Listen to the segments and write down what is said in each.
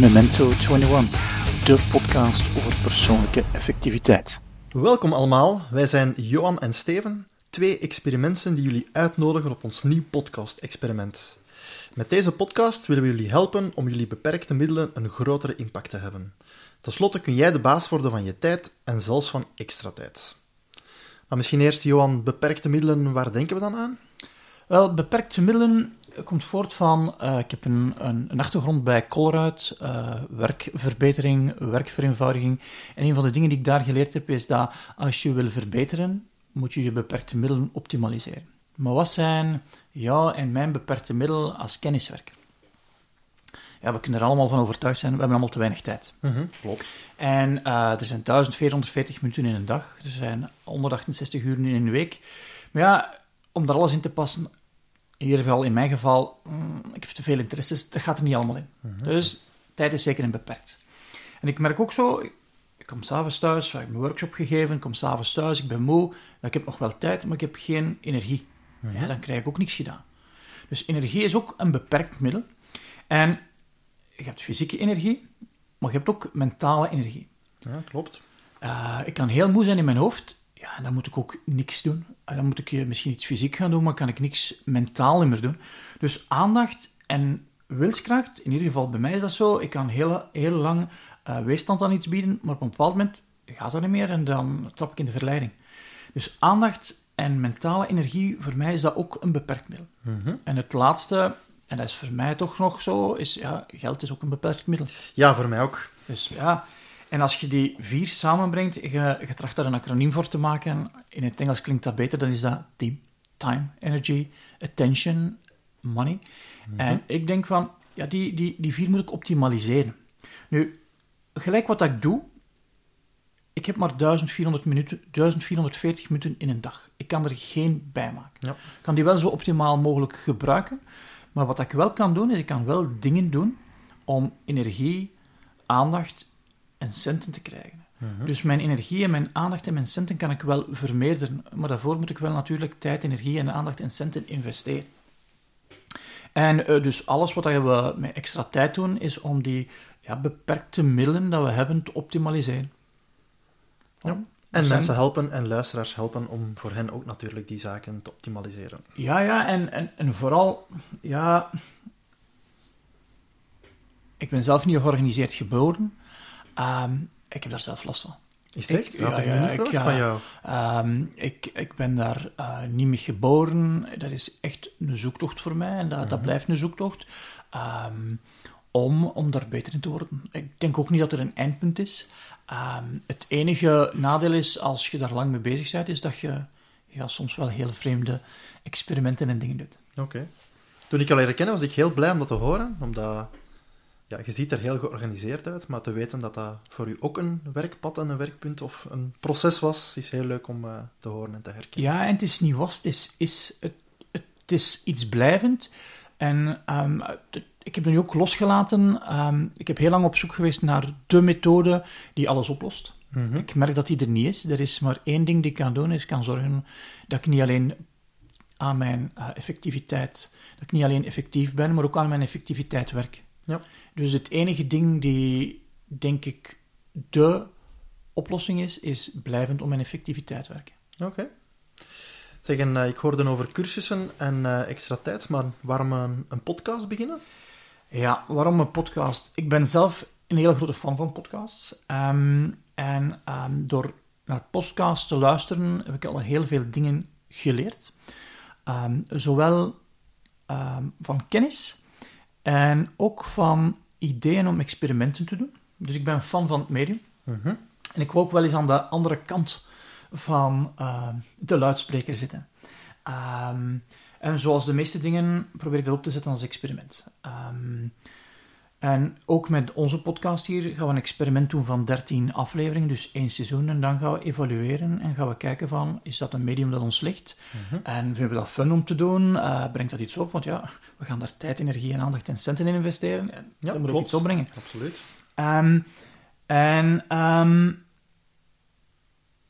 Memento 21, de podcast over persoonlijke effectiviteit. Welkom allemaal, wij zijn Johan en Steven, twee experimenten die jullie uitnodigen op ons nieuw podcast-experiment. Met deze podcast willen we jullie helpen om jullie beperkte middelen een grotere impact te hebben. Ten slotte kun jij de baas worden van je tijd en zelfs van extra tijd. Maar misschien eerst, Johan, beperkte middelen, waar denken we dan aan? Wel, beperkte middelen komt voort van, uh, ik heb een, een, een, achtergrond bij Colruyt, uh, werkverbetering, werkvereenvoudiging. En een van de dingen die ik daar geleerd heb, is dat als je wil verbeteren, moet je je beperkte middelen optimaliseren. Maar wat zijn jouw en mijn beperkte middelen als kenniswerker? Ja, we kunnen er allemaal van overtuigd zijn, we hebben allemaal te weinig tijd. Mm -hmm, klopt. En uh, er zijn 1440 minuten in een dag, er zijn 168 uren in een week. Maar ja, om daar alles in te passen, in ieder geval in mijn geval, mm, ik heb te veel interesses, dat gaat er niet allemaal in. Mm -hmm. Dus tijd is zeker een beperkt. En ik merk ook zo, ik kom s'avonds thuis, ik heb mijn workshop gegeven, ik kom s'avonds thuis, ik ben moe, ik heb nog wel tijd, maar ik heb geen energie. Mm -hmm. ja, dan krijg ik ook niks gedaan. Dus energie is ook een beperkt middel. En je hebt fysieke energie, maar je hebt ook mentale energie. Ja, klopt. Uh, ik kan heel moe zijn in mijn hoofd, ja, dan moet ik ook niks doen. Dan moet ik misschien iets fysiek gaan doen, maar kan ik niks mentaal meer doen. Dus aandacht en wilskracht, in ieder geval bij mij is dat zo. Ik kan heel, heel lang uh, weerstand aan iets bieden, maar op een bepaald moment gaat dat niet meer en dan trap ik in de verleiding. Dus aandacht en mentale energie, voor mij is dat ook een beperkt middel. Mm -hmm. En het laatste, en dat is voor mij toch nog zo, is ja, geld is ook een beperkt middel. Ja, voor mij ook. Dus ja, en als je die vier samenbrengt, je, je tracht daar een acroniem voor te maken, in het Engels klinkt dat beter, dan is dat team. Time, energy, attention, money. Mm -hmm. En ik denk van, ja, die, die, die vier moet ik optimaliseren. Nu, gelijk wat ik doe, ik heb maar 1400 minuten, 1440 minuten in een dag. Ik kan er geen bij maken. Ja. Ik kan die wel zo optimaal mogelijk gebruiken, maar wat ik wel kan doen, is ik kan wel dingen doen om energie, aandacht en centen te krijgen. -hmm. Dus mijn energie en mijn aandacht en mijn centen kan ik wel vermeerderen, maar daarvoor moet ik wel natuurlijk tijd, energie en aandacht en centen investeren. En uh, dus alles wat we met extra tijd doen, is om die ja, beperkte middelen dat we hebben te optimaliseren. Ja. En zijn... mensen helpen en luisteraars helpen om voor hen ook natuurlijk die zaken te optimaliseren. Ja, ja, en, en, en vooral, ja... Ik ben zelf niet georganiseerd geboren. Um, ik heb daar zelf last van. Is het echt? Ik, dat ja, ik ja, van jou. Um, ik, ik ben daar uh, niet mee geboren. Dat is echt een zoektocht voor mij. En dat, mm -hmm. dat blijft een zoektocht. Um, om, om daar beter in te worden. Ik denk ook niet dat er een eindpunt is. Um, het enige nadeel is, als je daar lang mee bezig bent, is dat je ja, soms wel heel vreemde experimenten en dingen doet. Oké. Okay. Toen ik al leren kennen, was ik heel blij om dat te horen, omdat ja, je ziet er heel georganiseerd uit, maar te weten dat dat voor u ook een werkpad en een werkpunt of een proces was, is heel leuk om uh, te horen en te herkennen. Ja, en het is niet was, het is, is, het, het is iets blijvend. En um, het, ik heb het nu ook losgelaten. Um, ik heb heel lang op zoek geweest naar de methode die alles oplost. Mm -hmm. Ik merk dat die er niet is. Er is maar één ding die ik kan doen, is ik kan zorgen dat ik niet alleen aan mijn uh, effectiviteit, dat ik niet alleen effectief ben, maar ook aan mijn effectiviteit werk. Ja. Dus het enige ding die, denk ik, de oplossing is, is blijvend om mijn effectiviteit werken. Oké. Okay. Zeggen, uh, ik hoorde over cursussen en uh, extra tijd, maar waarom een, een podcast beginnen? Ja, waarom een podcast? Ik ben zelf een hele grote fan van podcasts. Um, en um, door naar podcasts te luisteren heb ik al heel veel dingen geleerd. Um, zowel van kennis en ook van ideeën om experimenten te doen. Dus ik ben fan van het medium. Mm -hmm. En ik wil ook wel eens aan de andere kant van de luidspreker zitten. En zoals de meeste dingen probeer ik dat op te zetten als experiment. Um, en ook met onze podcast hier gaan we een experiment doen van 13 afleveringen, dus één seizoen. En dan gaan we evalueren en gaan we kijken van, is dat een medium dat ons ligt? Mm -hmm. En vinden we dat fun om te doen? Uh, brengt dat iets op? Want ja, we gaan daar tijd, energie en aandacht en centen in investeren. En ja, dat moet ook iets opbrengen. Absoluut. Um, en... Um,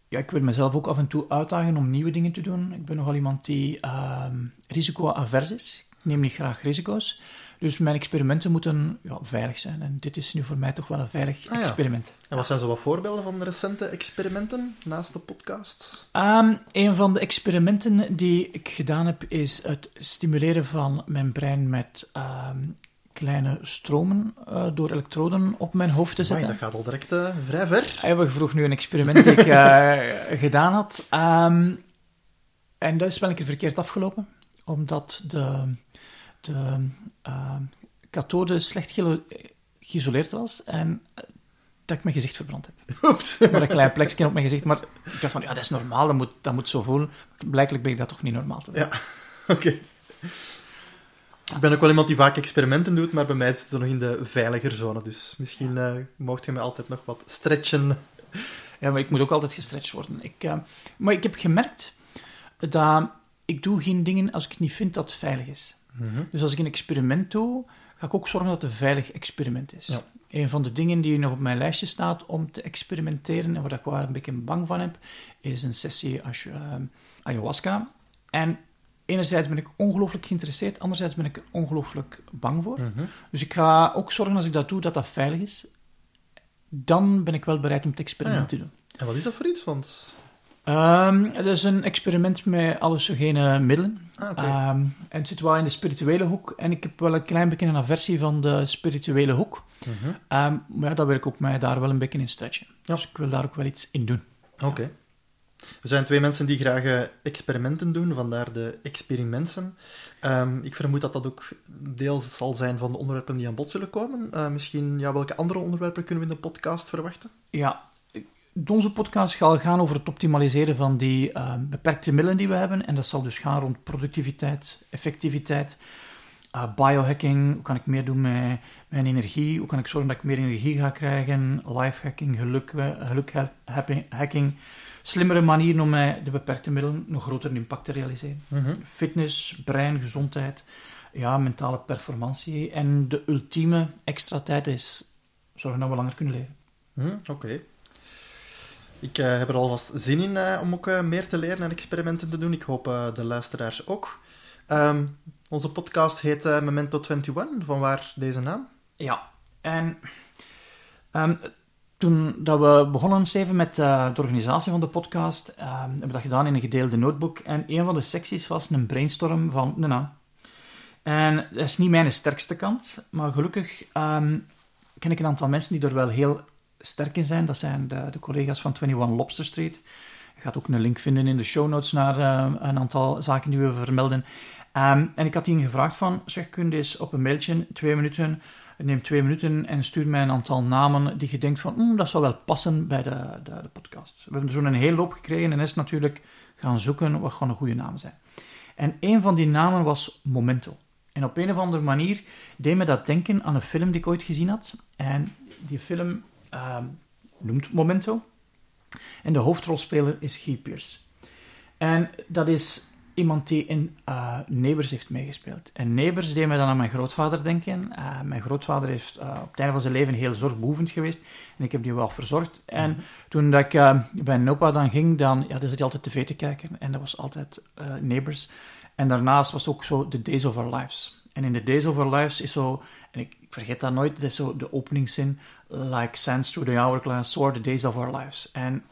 ja, ik wil mezelf ook af en toe uitdagen om nieuwe dingen te doen. Ik ben nogal iemand die um, risico-avers is. neem niet graag risico's. Dus mijn experimenten moeten ja, veilig zijn. En dit is nu voor mij toch wel een veilig Ah, ja. experiment. En wat zijn zo wat voorbeelden van recente experimenten naast de podcast? Ehm, een van de experimenten die ik gedaan heb, is het stimuleren van mijn brein met ehm, kleine stromen eh, door elektroden op mijn hoofd te Amai, zetten. dat gaat al direct eh, vrij ver. Hij vroeg nu een experiment die ik eh, gedaan had. Ehm, en dat is wel een keer verkeerd afgelopen, omdat de, de ehm, kathode slecht geïsoleerd was en eh, dat ik mijn gezicht verbrand heb. Oeps. Maar een klein plekje op mijn gezicht. Maar ik dacht van, ja, dat is normaal, dat moet, dat moet zo voelen. Blijkelijk ben ik dat toch niet normaal te doen. Ja, oké. Ik ben ook wel iemand die vaak experimenten doet, maar bij mij zit het nog in de veiliger zone. Dus misschien eh mocht je me altijd nog wat stretchen. Ja, maar ik moet ook altijd gestretched worden. Ik, eh, maar ik heb gemerkt dat ik doe geen dingen als ik niet vind dat het veilig is. Dus als ik een experiment doe, ga ik ook zorgen dat het een veilig experiment is. Ja. Een van de dingen die nog op mijn lijstje staat om te experimenteren, en waar ik wel een beetje bang van heb, is een sessie als je, eh, ayahuasca. En enerzijds ben ik ongelooflijk geïnteresseerd, anderzijds ben ik er ongelooflijk bang voor. Dus ik ga ook zorgen als ik dat doe, dat dat veilig is. Dan ben ik wel bereid om het experiment Ah, ja. te doen. En wat is dat voor iets? Want... Ehm, het is een experiment met hallucinogene middelen. Ah. Ehm, en het zit wel in de spirituele hoek. En ik heb wel een klein beetje een aversie van de spirituele hoek. Ehm, maar ja, dat wil ik ook mij daar wel een beetje in stretchen. Ja. Dus ik wil daar ook wel iets in doen. Oké. We zijn twee mensen die graag eh, experimenten doen, vandaar de experimenten. Ik vermoed dat dat ook deel zal zijn van de onderwerpen die aan bod zullen komen. Eh, misschien, ja, welke andere onderwerpen kunnen we in de podcast verwachten? Ja, onze podcast zal gaan over het optimaliseren van die ehm, beperkte middelen die we hebben. En dat zal dus gaan rond productiviteit, effectiviteit, eh, biohacking. Hoe kan ik meer doen met mijn energie? Hoe kan ik zorgen dat ik meer energie ga krijgen? Lifehacking, geluk, eh, gelukhacking. Slimmere manieren om met de beperkte middelen nog grotere impact te realiseren. Fitness, brein, gezondheid, ja, mentale performantie. En de ultieme extra tijd is zorgen dat we langer kunnen leven. Hm, Oké. Ik eh, heb er alvast zin in eh, om ook eh, meer te leren en experimenten te doen. Ik hoop de luisteraars ook. Ehm, onze podcast heet Memento 21. Vanwaar deze naam? Ja, en ehm, toen dat we begonnen, Steven, met de organisatie van de podcast, ehm, hebben we dat gedaan in een gedeelde notebook. En een van de secties was een brainstorm van een naam. En dat is niet mijn sterkste kant, maar gelukkig ken ik een aantal mensen die er wel heel sterk in zijn. Dat zijn de, collega's van 21 Lobster Street. Je gaat ook een link vinden in de show notes naar eh, een aantal zaken die we vermelden. Ehm, en ik had hen gevraagd van, zeg, kun je eens op een mailtje, twee minuten, neem twee minuten en stuur mij een aantal namen die je denkt van, "Hmm, dat zou wel passen bij de, de, de podcast. We hebben zo'n hele hoop gekregen en is natuurlijk gaan zoeken wat gewoon een goede naam zijn. En een van die namen was Momento. En op een of andere manier deed me dat denken aan een film die ik ooit gezien had. En die film noemt Momento. En de hoofdrolspeler is Guy Pearce. En dat is iemand die in eh, Neighbors heeft meegespeeld. En Neighbors deed mij dan aan mijn grootvader denken. Eh, mijn grootvader heeft eh, op het einde van zijn leven heel zorgbehoevend geweest. En ik heb die wel verzorgd. En toen dat ik bij een opa dan ging, dan ja, dan zat hij altijd tv te kijken. En dat was altijd Neighbors. En daarnaast was het ook zo The Days of Our Lives. En in The Days of Our Lives is zo, en ik, ik vergeet dat nooit, dat is zo de openingszin, like sands through the hourglass, soar the days of our lives. En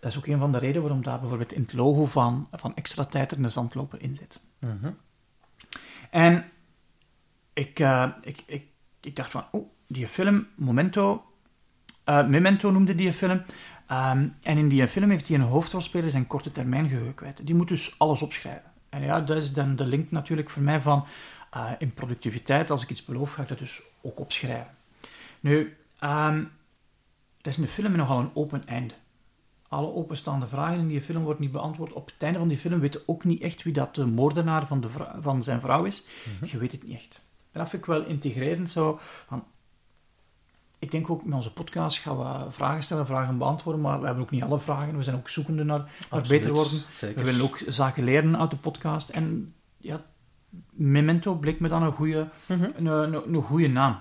dat is ook een van de redenen waarom daar bijvoorbeeld in het logo van, van extra tijd er een zandloper in zit. En ik, eh, ik, ik, ik dacht van, oh, die film, Momento, eh, Memento noemde die film. Ehm, en in die film heeft hij een hoofdrolspeler zijn korte termijn geheugen kwijt. Die moet dus alles opschrijven. En ja, dat is dan de link natuurlijk voor mij van eh, in productiviteit, als ik iets beloof, ga ik dat dus ook opschrijven. Nu, ehm, dat is een film met nogal een open einde. Alle openstaande vragen in die film worden niet beantwoord. Op het einde van die film weet je ook niet echt wie dat de moordenaar van, de vrou- van zijn vrouw is. Je weet het niet echt. En dat vind ik wel integrerend zo. Van, ik denk ook met onze podcast gaan we vragen stellen, vragen beantwoorden, maar we hebben ook niet alle vragen. We zijn ook zoekende naar, naar Absoluut, beter worden. zeker. We willen ook zaken leren uit de podcast. En ja, Memento bleek me dan een goede, Mhm. een, een, een goede naam.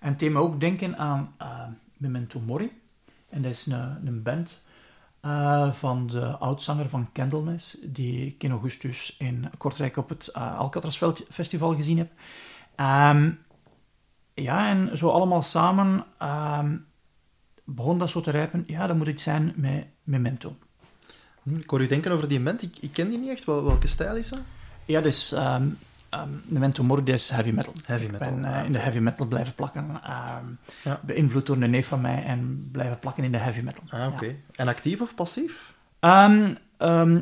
En het deed me ook denken aan eh, Memento Mori. En dat is een, een band eh, van de oudzanger van Candlemass, die ik in augustus in Kortrijk op het uh, Alcatraz Festival gezien heb. Ehm, ja, en zo allemaal samen ehm, begon dat zo te rijpen. Ja, dat moet iets zijn met Memento. Ik hoor u denken over die ment. Ik, ik ken die niet echt. Wel, welke stijl is dat? Ja, dus um, um, Memento Mori is heavy metal. Heavy metal. Ik ben uh, in de heavy metal blijven plakken. Um, ja. Beïnvloed door een neef van mij en blijven plakken in de heavy metal. Ah, oké. Okay. Ja. En actief of passief?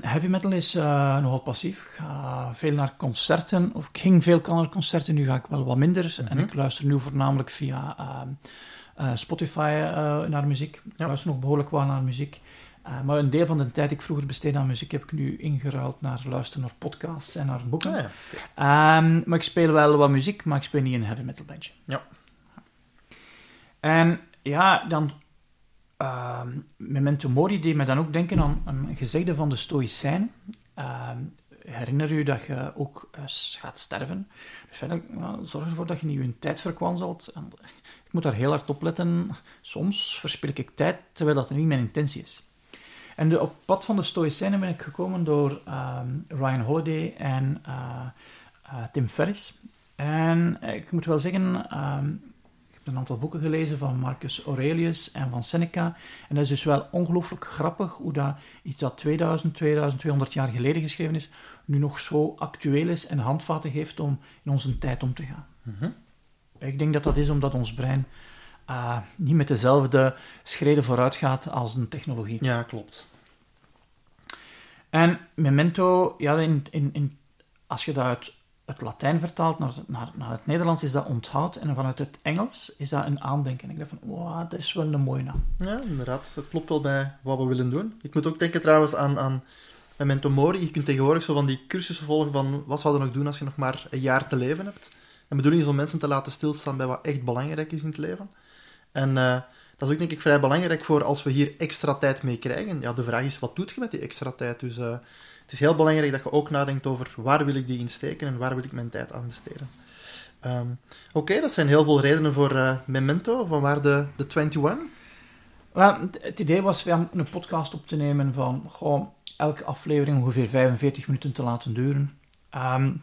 heavy metal is uh, nogal passief. Ik ga veel naar concerten. Of ik ging veel naar concerten, nu ga ik wel wat minder. Mm -hmm. En ik luister nu voornamelijk via uh, Spotify uh, naar muziek. Ik ja. luister nog behoorlijk wat naar muziek. Uh, maar een deel van de tijd die ik vroeger besteedde aan muziek heb ik nu ingeruild naar luisteren naar podcasts en naar boeken. Ah, ja. um, maar ik speel wel wat muziek, maar ik speel niet in een heavy metal bandje. Ja. En ja, dan uh, Memento Mori deed me dan ook denken aan een gezegde van de Stoïcijn. Uh, herinner je dat je ook uh, gaat sterven. Dus nou, zorg ervoor dat je niet je tijd verkwanselt. En, ik moet daar heel hard op letten. Soms verspil ik tijd, terwijl dat niet mijn intentie is. En de, op pad van de Stoïcijnen ben ik gekomen door um, Ryan Holiday en uh, uh, Tim Ferriss. En ik moet wel zeggen, um, ik heb een aantal boeken gelezen van Marcus Aurelius en van Seneca. En dat is dus wel ongelooflijk grappig hoe dat iets dat 2000, 2200 jaar geleden geschreven is, nu nog zo actueel is en handvaten geeft om in onze tijd om te gaan. Mm -hmm. Ik denk dat dat is omdat ons brein uh, niet met dezelfde schreden vooruit gaat als een technologie. Ja, klopt. En memento, ja, in, in, in, als je dat uit het Latijn vertaalt naar, naar, naar het Nederlands, is dat onthoud. En vanuit het Engels is dat een aandenken. En ik dacht van, wow, dat is wel een mooie naam. Ja, inderdaad. Dat klopt wel bij wat we willen doen. Ik moet ook denken trouwens aan, aan memento mori. Je kunt tegenwoordig zo van die cursussen volgen van wat zou je nog doen als je nog maar een jaar te leven hebt. En de bedoeling is om mensen te laten stilstaan bij wat echt belangrijk is in het leven. En uh, dat is ook denk ik vrij belangrijk voor als we hier extra tijd mee krijgen. Ja, de vraag is, wat doet je met die extra tijd? Dus uh, het is heel belangrijk dat je ook nadenkt over waar wil ik die insteken en waar wil ik mijn tijd aan besteden. Um, Oké, dat zijn heel veel redenen voor uh, Memento, van waar de, de 21? Well, het idee was om een podcast op te nemen van gewoon elke aflevering ongeveer 45 minuten te laten duren. Um,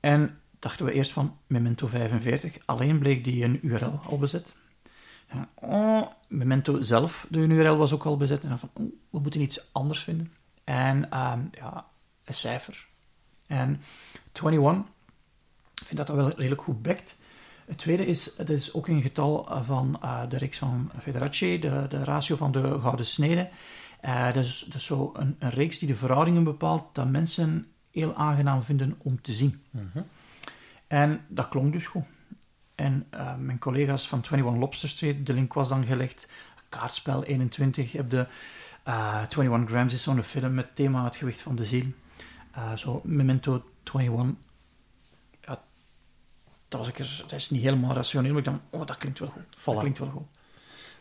en dachten we eerst van Memento 45, alleen bleek die een URL al bezet. En, oh, Memento zelf, de URL was ook al bezet. En dan van, oh, we moeten iets anders vinden. En um, ja, een cijfer. En 21, ik vind dat dat wel redelijk goed bekt. Het tweede is, het is ook een getal van uh, de reeks van Federace, de, de ratio van de gouden snede. Uh, dat, is, dat zo een, een, reeks die de verhoudingen bepaalt dat mensen heel aangenaam vinden om te zien. Mm. En dat klonk dus goed. En uh, mijn collega's van 21 Lobster Street, de link was dan gelegd. Kaartspel 21, heb de uh, 21 Grams is zo'n film met thema het gewicht van de ziel. Uh, zo Memento 21. Ja, dat, was ik er, dat is niet helemaal rationeel, maar ik dacht, oh, dat klinkt wel goed. Voilà. Dat klinkt wel goed.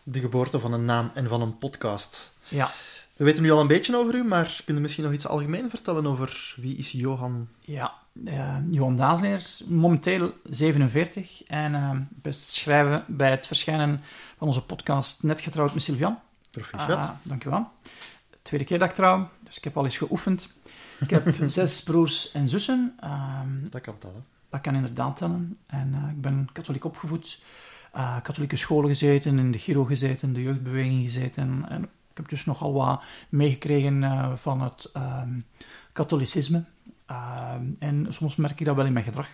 De geboorte van een naam en van een podcast. Ja. We weten nu al een beetje over u, maar kun je misschien nog iets algemeen vertellen over wie is Johan? Ja, uh, Johan momenteel 47 en uh, beschrijven bij het verschijnen van onze podcast Net getrouwd met Sylvian. Proficiat. Uh, dankjewel. Tweede keer dat ik trouw, dus ik heb al eens geoefend. Ik heb zes broers en zussen. Um, dat kan tellen. Dat kan inderdaad tellen. En ik ben katholiek opgevoed. katholieke scholen gezeten, in de Giro gezeten, de jeugdbeweging gezeten. En ik heb dus nogal wat meegekregen van het um, katholicisme. Uh, en soms merk ik dat wel in mijn gedrag.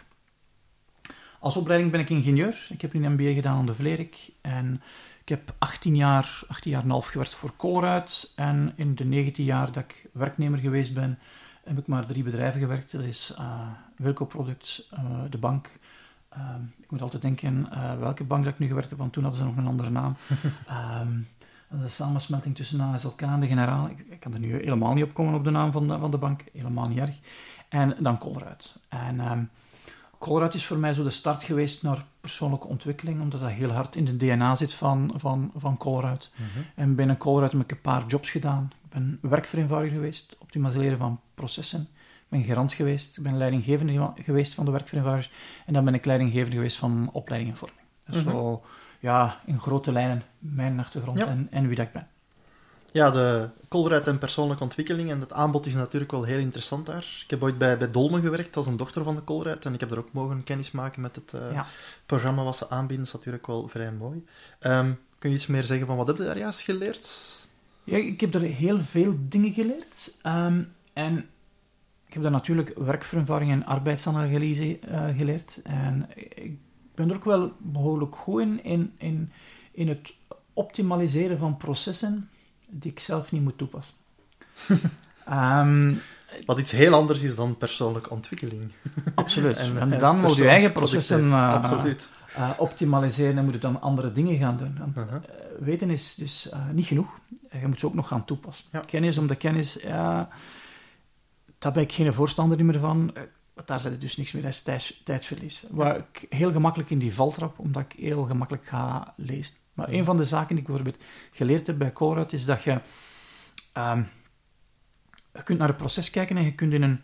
Als opleiding ben ik ingenieur. Ik heb een MBA gedaan aan de Vlerik. En ik heb 18 jaar, 18 jaar en half gewerkt voor Colruyt. En in de 19 jaar dat ik werknemer geweest ben, heb ik maar drie bedrijven gewerkt. Dat is uh, Wilco Product, uh, de bank. Uh, ik moet altijd denken welke bank dat ik nu gewerkt heb, want toen hadden ze nog een andere naam. um, de samensmelting tussen ASLK en de generaal. Ik, ik, kan er nu helemaal niet op komen op de naam van de, van de bank. Helemaal niet erg. En dan Colruyt. En um, Colruyt is voor mij zo de start geweest naar persoonlijke ontwikkeling, omdat dat heel hard in de DNA zit van, van, van Colruyt. Mm -hmm. En binnen Colruyt heb ik een paar jobs gedaan. Ik ben werkvereenvoudiger geweest, optimaliseren van processen. Ik ben gerant geweest, ik ben leidinggevende geweest van de werkvereenvoudigers. En dan ben ik leidinggevende geweest van opleiding en vorming. Dus Mhm. zo, ja, in grote lijnen mijn achtergrond Ja. en, en wie dat ik ben. Ja, de Colruyt en persoonlijke ontwikkeling. En het aanbod is natuurlijk wel heel interessant daar. Ik heb ooit bij, bij Dolmen gewerkt als een dochter van de Colruyt. En ik heb er ook mogen kennis maken met het uh, Ja. programma wat ze aanbieden. Dat is natuurlijk wel vrij mooi. Ehm, kun je iets meer zeggen van wat heb je daar juist geleerd? Ja, ik heb er heel veel dingen geleerd. Ehm, en ik heb daar natuurlijk werkvervaring en arbeidsanalyse eh, geleerd. En ik ben er ook wel behoorlijk goed in, in, in, in het optimaliseren van processen die ik zelf niet moet toepassen. Ehm, Wat iets heel anders is dan persoonlijke ontwikkeling. absoluut. En, en dan moet je eigen processen eh, eh, optimaliseren en moet je dan andere dingen gaan doen. Want, Uh-huh. eh, weten is dus niet genoeg. Je moet ze ook nog gaan toepassen. Ja. Kennis om de kennis, daar ben ik geen voorstander meer van. Daar zit dus niks meer, dat is tijds- tijdverlies. Waar ik heel gemakkelijk in die valtrap, omdat ik heel gemakkelijk ga lezen. Maar een van de zaken die ik bijvoorbeeld geleerd heb bij Colruyt, is dat je, ehm, je kunt naar het proces kijken en je kunt in een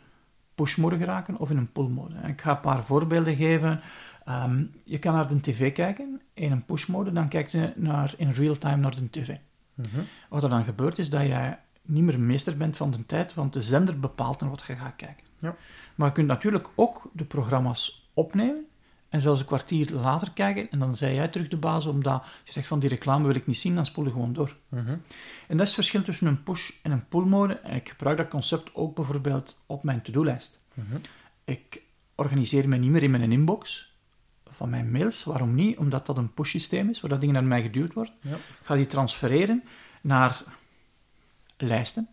push-mode geraken of in een pull-mode. Ik ga een paar voorbeelden geven. Ehm, je kan naar de tv kijken in een push-mode, dan kijk je naar, in real-time naar de tv. Mhm. Wat er dan gebeurt is dat jij niet meer meester bent van de tijd, want de zender bepaalt dan wat je gaat kijken. Ja. Maar je kunt natuurlijk ook de programma's opnemen en zelfs een kwartier later kijken en dan zei jij terug de baas, omdat je zegt van die reclame wil ik niet zien, dan spoel je gewoon door. Mhm. En dat is het verschil tussen een push- en een pull-mode en ik gebruik dat concept ook bijvoorbeeld op mijn to-do-lijst. Mhm. Ik organiseer me niet meer in mijn inbox van mijn mails. Waarom niet? Omdat dat een push-systeem is, waar dat dingen naar mij geduwd worden. Ja. Ik ga die transfereren naar lijsten,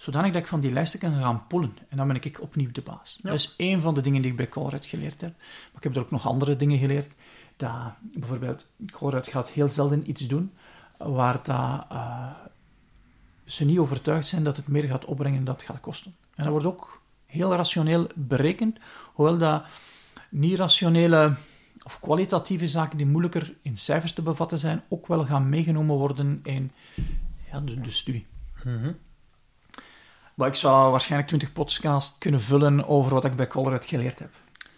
zodanig dat ik van die lijsten kan gaan pullen. En dan ben ik opnieuw de baas. Ja. Dat is één van de dingen die ik bij Colruyt geleerd heb. Maar ik heb er ook nog andere dingen geleerd. Dat, bijvoorbeeld, Colruyt gaat heel zelden iets doen waar dat, eh, ze niet overtuigd zijn dat het meer gaat opbrengen dan het gaat kosten. En dat wordt ook heel rationeel berekend, hoewel dat niet rationele of kwalitatieve zaken die moeilijker in cijfers te bevatten zijn, ook wel gaan meegenomen worden in ja, de, de studie. Mhm. Maar ik zou waarschijnlijk 20 podcasts kunnen vullen over wat ik bij Colruyt geleerd heb.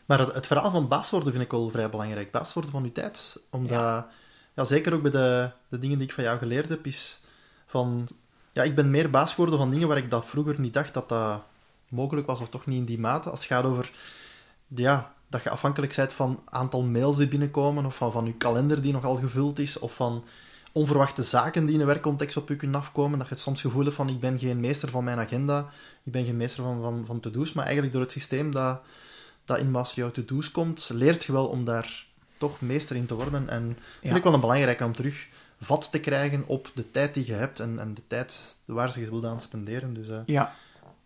Maar het, het verhaal van baas worden vind ik wel vrij belangrijk. Baas worden van je tijd. Omdat, ja. zeker ook bij de, de dingen die ik van jou geleerd heb, is van... Ja, ik ben meer baas geworden van dingen waar ik dat vroeger niet dacht dat dat mogelijk was, of toch niet in die mate. Als het gaat over... Ja, dat je afhankelijk bent van aantal mails die binnenkomen, of van, van je kalender die nogal gevuld is, of van onverwachte zaken die in een werkcontext op je kunnen afkomen, dat je het soms het gevoel hebt van ik ben geen meester van mijn agenda, ik ben geen meester van, van, van to-do's, maar eigenlijk door het systeem dat dat in Master Your To-Do's komt, leert je wel om daar toch meester in te worden. En vind ik wel een belangrijke om terug vat te krijgen op de tijd die je hebt en, en de tijd waar ze je wil aan spenderen. Dus eh, Ja,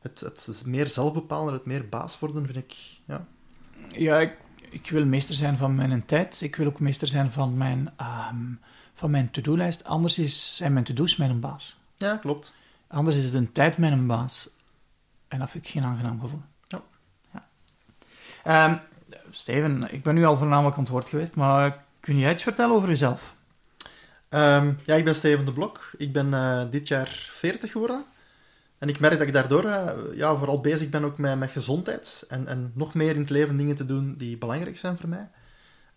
het, het meer zelfbepalen, het meer baas worden, vind ik... Ja. ja ik, ik wil meester zijn van mijn tijd. Ik wil ook meester zijn van mijn, ehm, van mijn to-do-lijst. Anders is, zijn mijn to-do's mijn baas. ja, klopt. Anders is de tijd mijn baas. En dat vind ik geen aangenaam gevoel. Ja. Ja. Ehm, Steven, ik ben nu al voornamelijk aan het woord geweest, maar kun jij iets vertellen over jezelf? Ehm, ja, ik ben Steven de Blok. Ik ben eh, dit jaar 40 geworden. En ik merk dat ik daardoor eh, ja, vooral bezig ben ook met, met gezondheid. En, en nog meer in het leven dingen te doen die belangrijk zijn voor mij.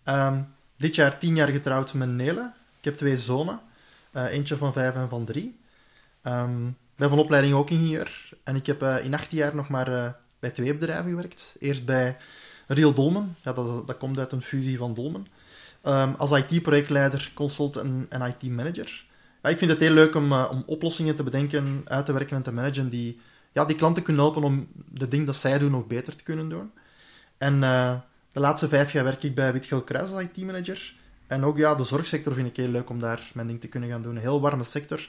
Ehm, dit jaar tien jaar getrouwd met Nele. Ik heb twee zonen. Eh, eentje van vijf en van drie. Ik ben van opleiding ook ingenieur. En ik heb eh, in 18 jaar nog maar eh, bij twee bedrijven gewerkt. Eerst bij Real Dolmen. Ja, dat, dat komt uit een fusie van Dolmen. Ehm, als IT-projectleider, consultant en, IT-manager. Ja, ik vind het heel leuk om, om oplossingen te bedenken, uit te werken en te managen die, ja, die klanten kunnen helpen om de dingen dat zij doen nog beter te kunnen doen. En de laatste vijf jaar werk ik bij Witgel Kruis als IT-manager. En ook ja, de zorgsector vind ik heel leuk om daar mijn ding te kunnen gaan doen. Een heel warme sector,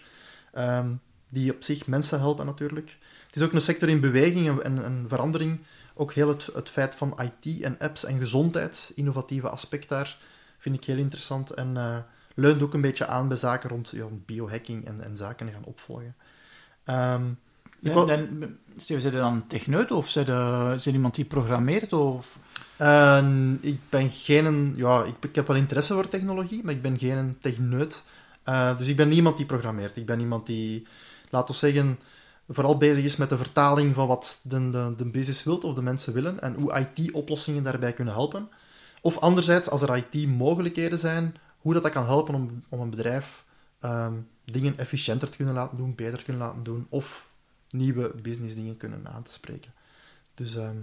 ehm, die op zich mensen helpen natuurlijk. Het is ook een sector in beweging en, en, en verandering. Ook heel het, het feit van IT en apps en gezondheid, innovatieve aspect daar, vind ik heel interessant. En eh, leunt ook een beetje aan bij zaken rond ja, biohacking en, en zaken gaan opvolgen. Ehm, ik Dan, wou- dan, Steven, zijn je dan een techneut of zijn je, zijn iemand die programmeert? Of... Ik ben geen... Ja, ik, ik heb wel interesse voor technologie, maar ik ben geen techneut. Eh, dus ik ben iemand die programmeert. Ik ben iemand die, laten we zeggen, vooral bezig is met de vertaling van wat de, de, de business wil of de mensen willen en hoe IT-oplossingen daarbij kunnen helpen. Of anderzijds, als er IT-mogelijkheden zijn, hoe dat, dat kan helpen om, om een bedrijf ehm, dingen efficiënter te kunnen laten doen, beter te kunnen laten doen, of nieuwe business dingen kunnen aan te spreken. Dus ehm,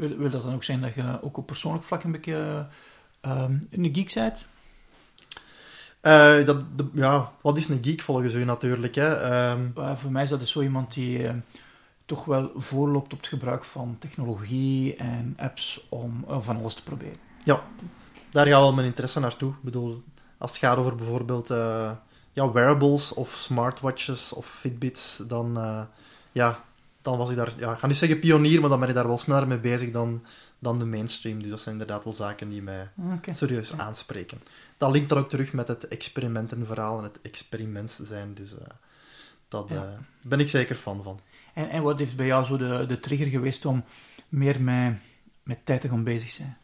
Wil, wil dat dan ook zijn dat je ook op persoonlijk vlak een beetje ehm, een geek bent? eh, dat, de- ja, wat is een geek volgens u natuurlijk? Hè? Ehm, Eh, voor mij is dat dus zo iemand die eh, toch wel voorloopt op het gebruik van technologie en apps om van alles te proberen. daar gaat wel mijn interesse naartoe. Ik bedoel, als het gaat over bijvoorbeeld ja, wearables of smartwatches of Fitbits, dan, ja, dan was ik daar, ja, ik ga niet zeggen pionier, maar dan ben ik daar wel sneller mee bezig dan, dan de mainstream. Dus dat zijn inderdaad wel zaken die mij serieus aanspreken. Dat linkt dan ook terug met het experimentenverhaal en het experiment zijn. Dus eh, dat Ja. eh, ben ik zeker fan van. En, en wat heeft bij jou zo de, de trigger geweest om meer met, met tijd te gaan bezig zijn?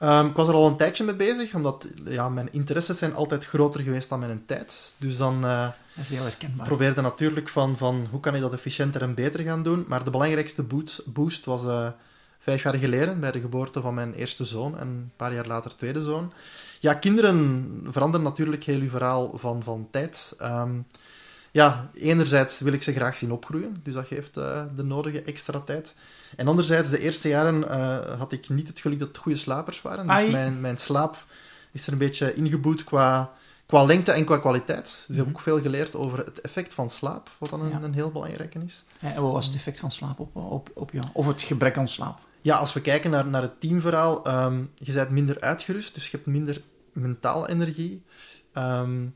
Ehm, ik was er al een tijdje mee bezig, omdat ja, mijn interesses zijn altijd groter geweest dan mijn tijd. Dus dan eh, Dat is heel herkenbaar. probeerde natuurlijk van, van hoe kan ik dat efficiënter en beter gaan doen. Maar de belangrijkste boot- boost was eh, vijf jaar geleden bij de geboorte van mijn eerste zoon en een paar jaar later tweede zoon. Ja, kinderen veranderen natuurlijk heel uw verhaal van, van tijd. Ehm, ja, enerzijds wil ik ze graag zien opgroeien, dus dat geeft eh, de nodige extra tijd. En anderzijds, de eerste jaren eh, had ik niet het geluk dat het goede slapers waren. Dus Ai. mijn, mijn slaap is er een beetje ingeboet qua, qua lengte en qua kwaliteit. Dus ik heb Mhm. ook veel geleerd over het effect van slaap, wat dan een, Ja. een heel belangrijke is. En wat was het effect van slaap op, op, op jou? Of het gebrek aan slaap? Ja, als we kijken naar, naar het teamverhaal, ehm, je bent minder uitgerust, dus je hebt minder mentale energie. Ehm,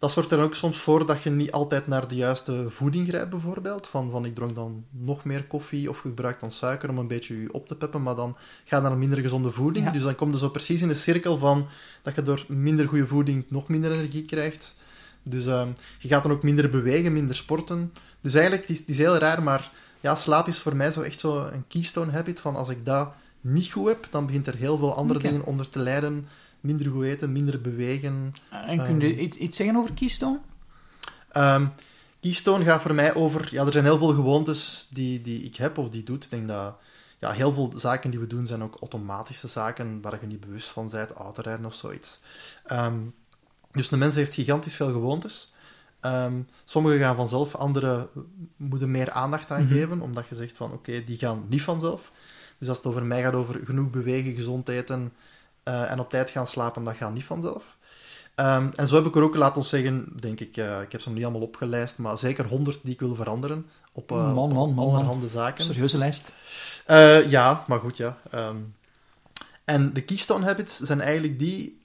dat zorgt er ook soms voor dat je niet altijd naar de juiste voeding grijpt, bijvoorbeeld. Van, van ik dronk dan nog meer koffie of je gebruikt dan suiker om een beetje je op te peppen, maar dan ga je naar een minder gezonde voeding. Ja. Dus dan kom je zo precies in de cirkel van dat je door minder goede voeding nog minder energie krijgt. Dus ehm, je gaat dan ook minder bewegen, minder sporten. Dus eigenlijk, het is, het is heel raar, maar ja, slaap is voor mij zo echt zo een keystone habit van als ik dat niet goed heb, dan begint er heel veel andere dingen onder te lijden. Minder goed eten, minder bewegen. En kun je iets, iets zeggen over Keystone? Ehm, keystone gaat voor mij over... Ja, er zijn heel veel gewoontes die, die ik heb of die doet. Ik denk dat ja, heel veel zaken die we doen zijn ook automatische zaken waar je niet bewust van bent, autorijden of zoiets. Ehm, dus de mens heeft gigantisch veel gewoontes. Ehm sommige gaan vanzelf, andere moeten meer aandacht aan Mhm. geven, omdat je zegt van oké, die gaan niet vanzelf. Dus als het over mij gaat over genoeg bewegen, gezond eten eh, en op tijd gaan slapen, dat gaat niet vanzelf. Ehm, en zo heb ik er ook, laat ons zeggen, denk ik, eh, ik heb ze nog niet allemaal opgelijst, maar zeker honderd die ik wil veranderen op, eh, Man, man, allerhande zaken. Serieuze lijst. Ja, maar goed, ja. Ehm, en de keystone habits zijn eigenlijk die,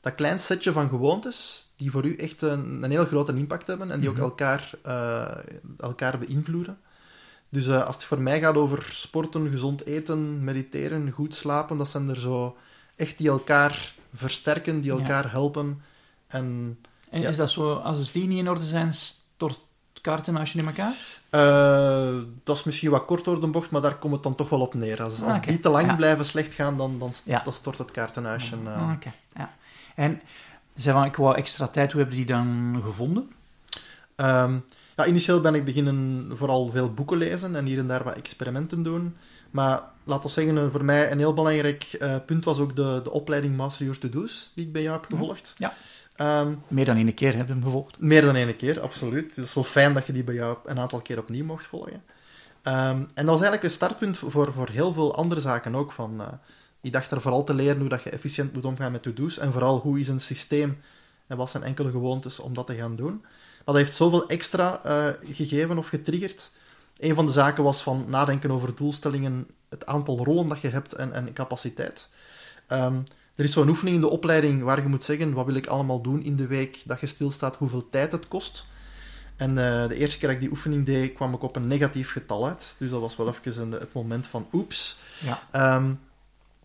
dat klein setje van gewoontes die voor u echt een, een heel grote impact hebben en die Mhm. ook elkaar, eh, elkaar beïnvloeden. Dus als het voor mij gaat over sporten, gezond eten, mediteren, goed slapen, dat zijn er zo echt die elkaar versterken, die Ja. elkaar helpen. En En Ja. is dat zo, als die niet in orde zijn, stort het kaartenhuisje in elkaar? eh, dat is misschien wat kort door de bocht, maar daar komt het dan toch wel op neer. Als, als Oké, die te lang ja. blijven slecht gaan, dan, dan, Ja. dan stort het kaartenhuisje. eh. Ah, Oké, ja. En zei van, ik wou extra tijd, hoe hebben die dan gevonden? Ehm, ja, initieel ben ik beginnen vooral veel boeken lezen en hier en daar wat experimenten doen. Maar laat ons zeggen, voor mij een heel belangrijk eh, punt was ook de, de opleiding Master Your To-Do's, die ik bij jou heb gevolgd. Ja. Ehm, Meer dan één keer heb je hem gevolgd. meer dan één keer, absoluut. Dus het is wel fijn dat je die bij jou een aantal keer opnieuw mocht volgen. Ehm, en dat was eigenlijk een startpunt voor, voor heel veel andere zaken ook. Van, eh, ik dacht er vooral te leren hoe dat je efficiënt moet omgaan met to-do's. En vooral hoe is een systeem en wat zijn enkele gewoontes om dat te gaan doen. Maar dat heeft zoveel extra eh, gegeven of getriggerd. Een van de zaken was van nadenken over doelstellingen, het aantal rollen dat je hebt en, en capaciteit. Ehm, er is zo'n oefening in de opleiding waar je moet zeggen, wat wil ik allemaal doen in de week, dat je stilstaat hoeveel tijd het kost. En eh, de eerste keer dat ik die oefening deed, kwam ik op een negatief getal uit. Dus dat was wel even een, het moment van oeps. Ja. Ehm,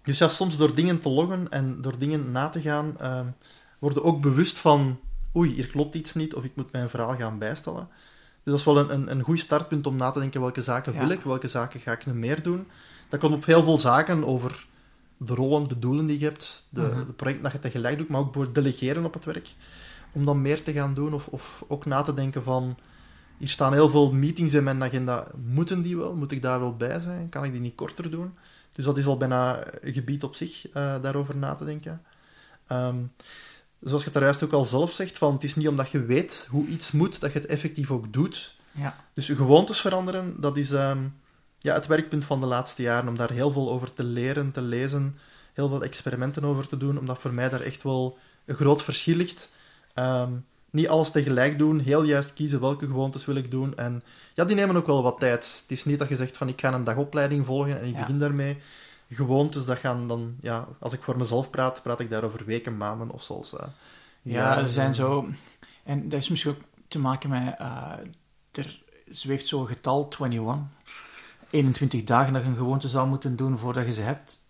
dus ja, soms door dingen te loggen en door dingen na te gaan, ehm word je ook bewust van oei, hier klopt iets niet, of ik moet mijn verhaal gaan bijstellen. Dus dat is wel een, een, een goed startpunt om na te denken welke zaken Ja. wil ik, welke zaken ga ik nu meer doen. Dat komt op heel veel zaken over de rollen, de doelen die je hebt, de, de projecten dat je tegelijk doet, maar ook voor delegeren op het werk. Om dan meer te gaan doen, of, of ook na te denken van, hier staan heel veel meetings in mijn agenda, moeten die wel? Moet ik daar wel bij zijn? Kan ik die niet korter doen? Dus dat is al bijna een gebied op zich, eh, daarover na te denken. Ehm, zoals je het daar juist ook al zelf zegt, van het is niet omdat je weet hoe iets moet, dat je het effectief ook doet. Ja. Dus gewoontes veranderen, dat is ehm, ja, het werkpunt van de laatste jaren, om daar heel veel over te leren, te lezen, heel veel experimenten over te doen, omdat voor mij daar echt wel een groot verschil ligt. Ehm, niet alles tegelijk doen, heel juist kiezen welke gewoontes wil ik doen. En ja, die nemen ook wel wat tijd. Het is niet dat je zegt van ik ga een dagopleiding volgen en ik Ja. begin daarmee. Gewoontes, dat gaan dan, ja, als ik voor mezelf praat, praat ik daar over weken, maanden of zelfs. eh, Ja, er zijn zo... En dat is misschien ook te maken met... eh, er zweeft zo'n getal, 21. 21 dagen dat je een gewoonte zou moeten doen voordat je ze hebt.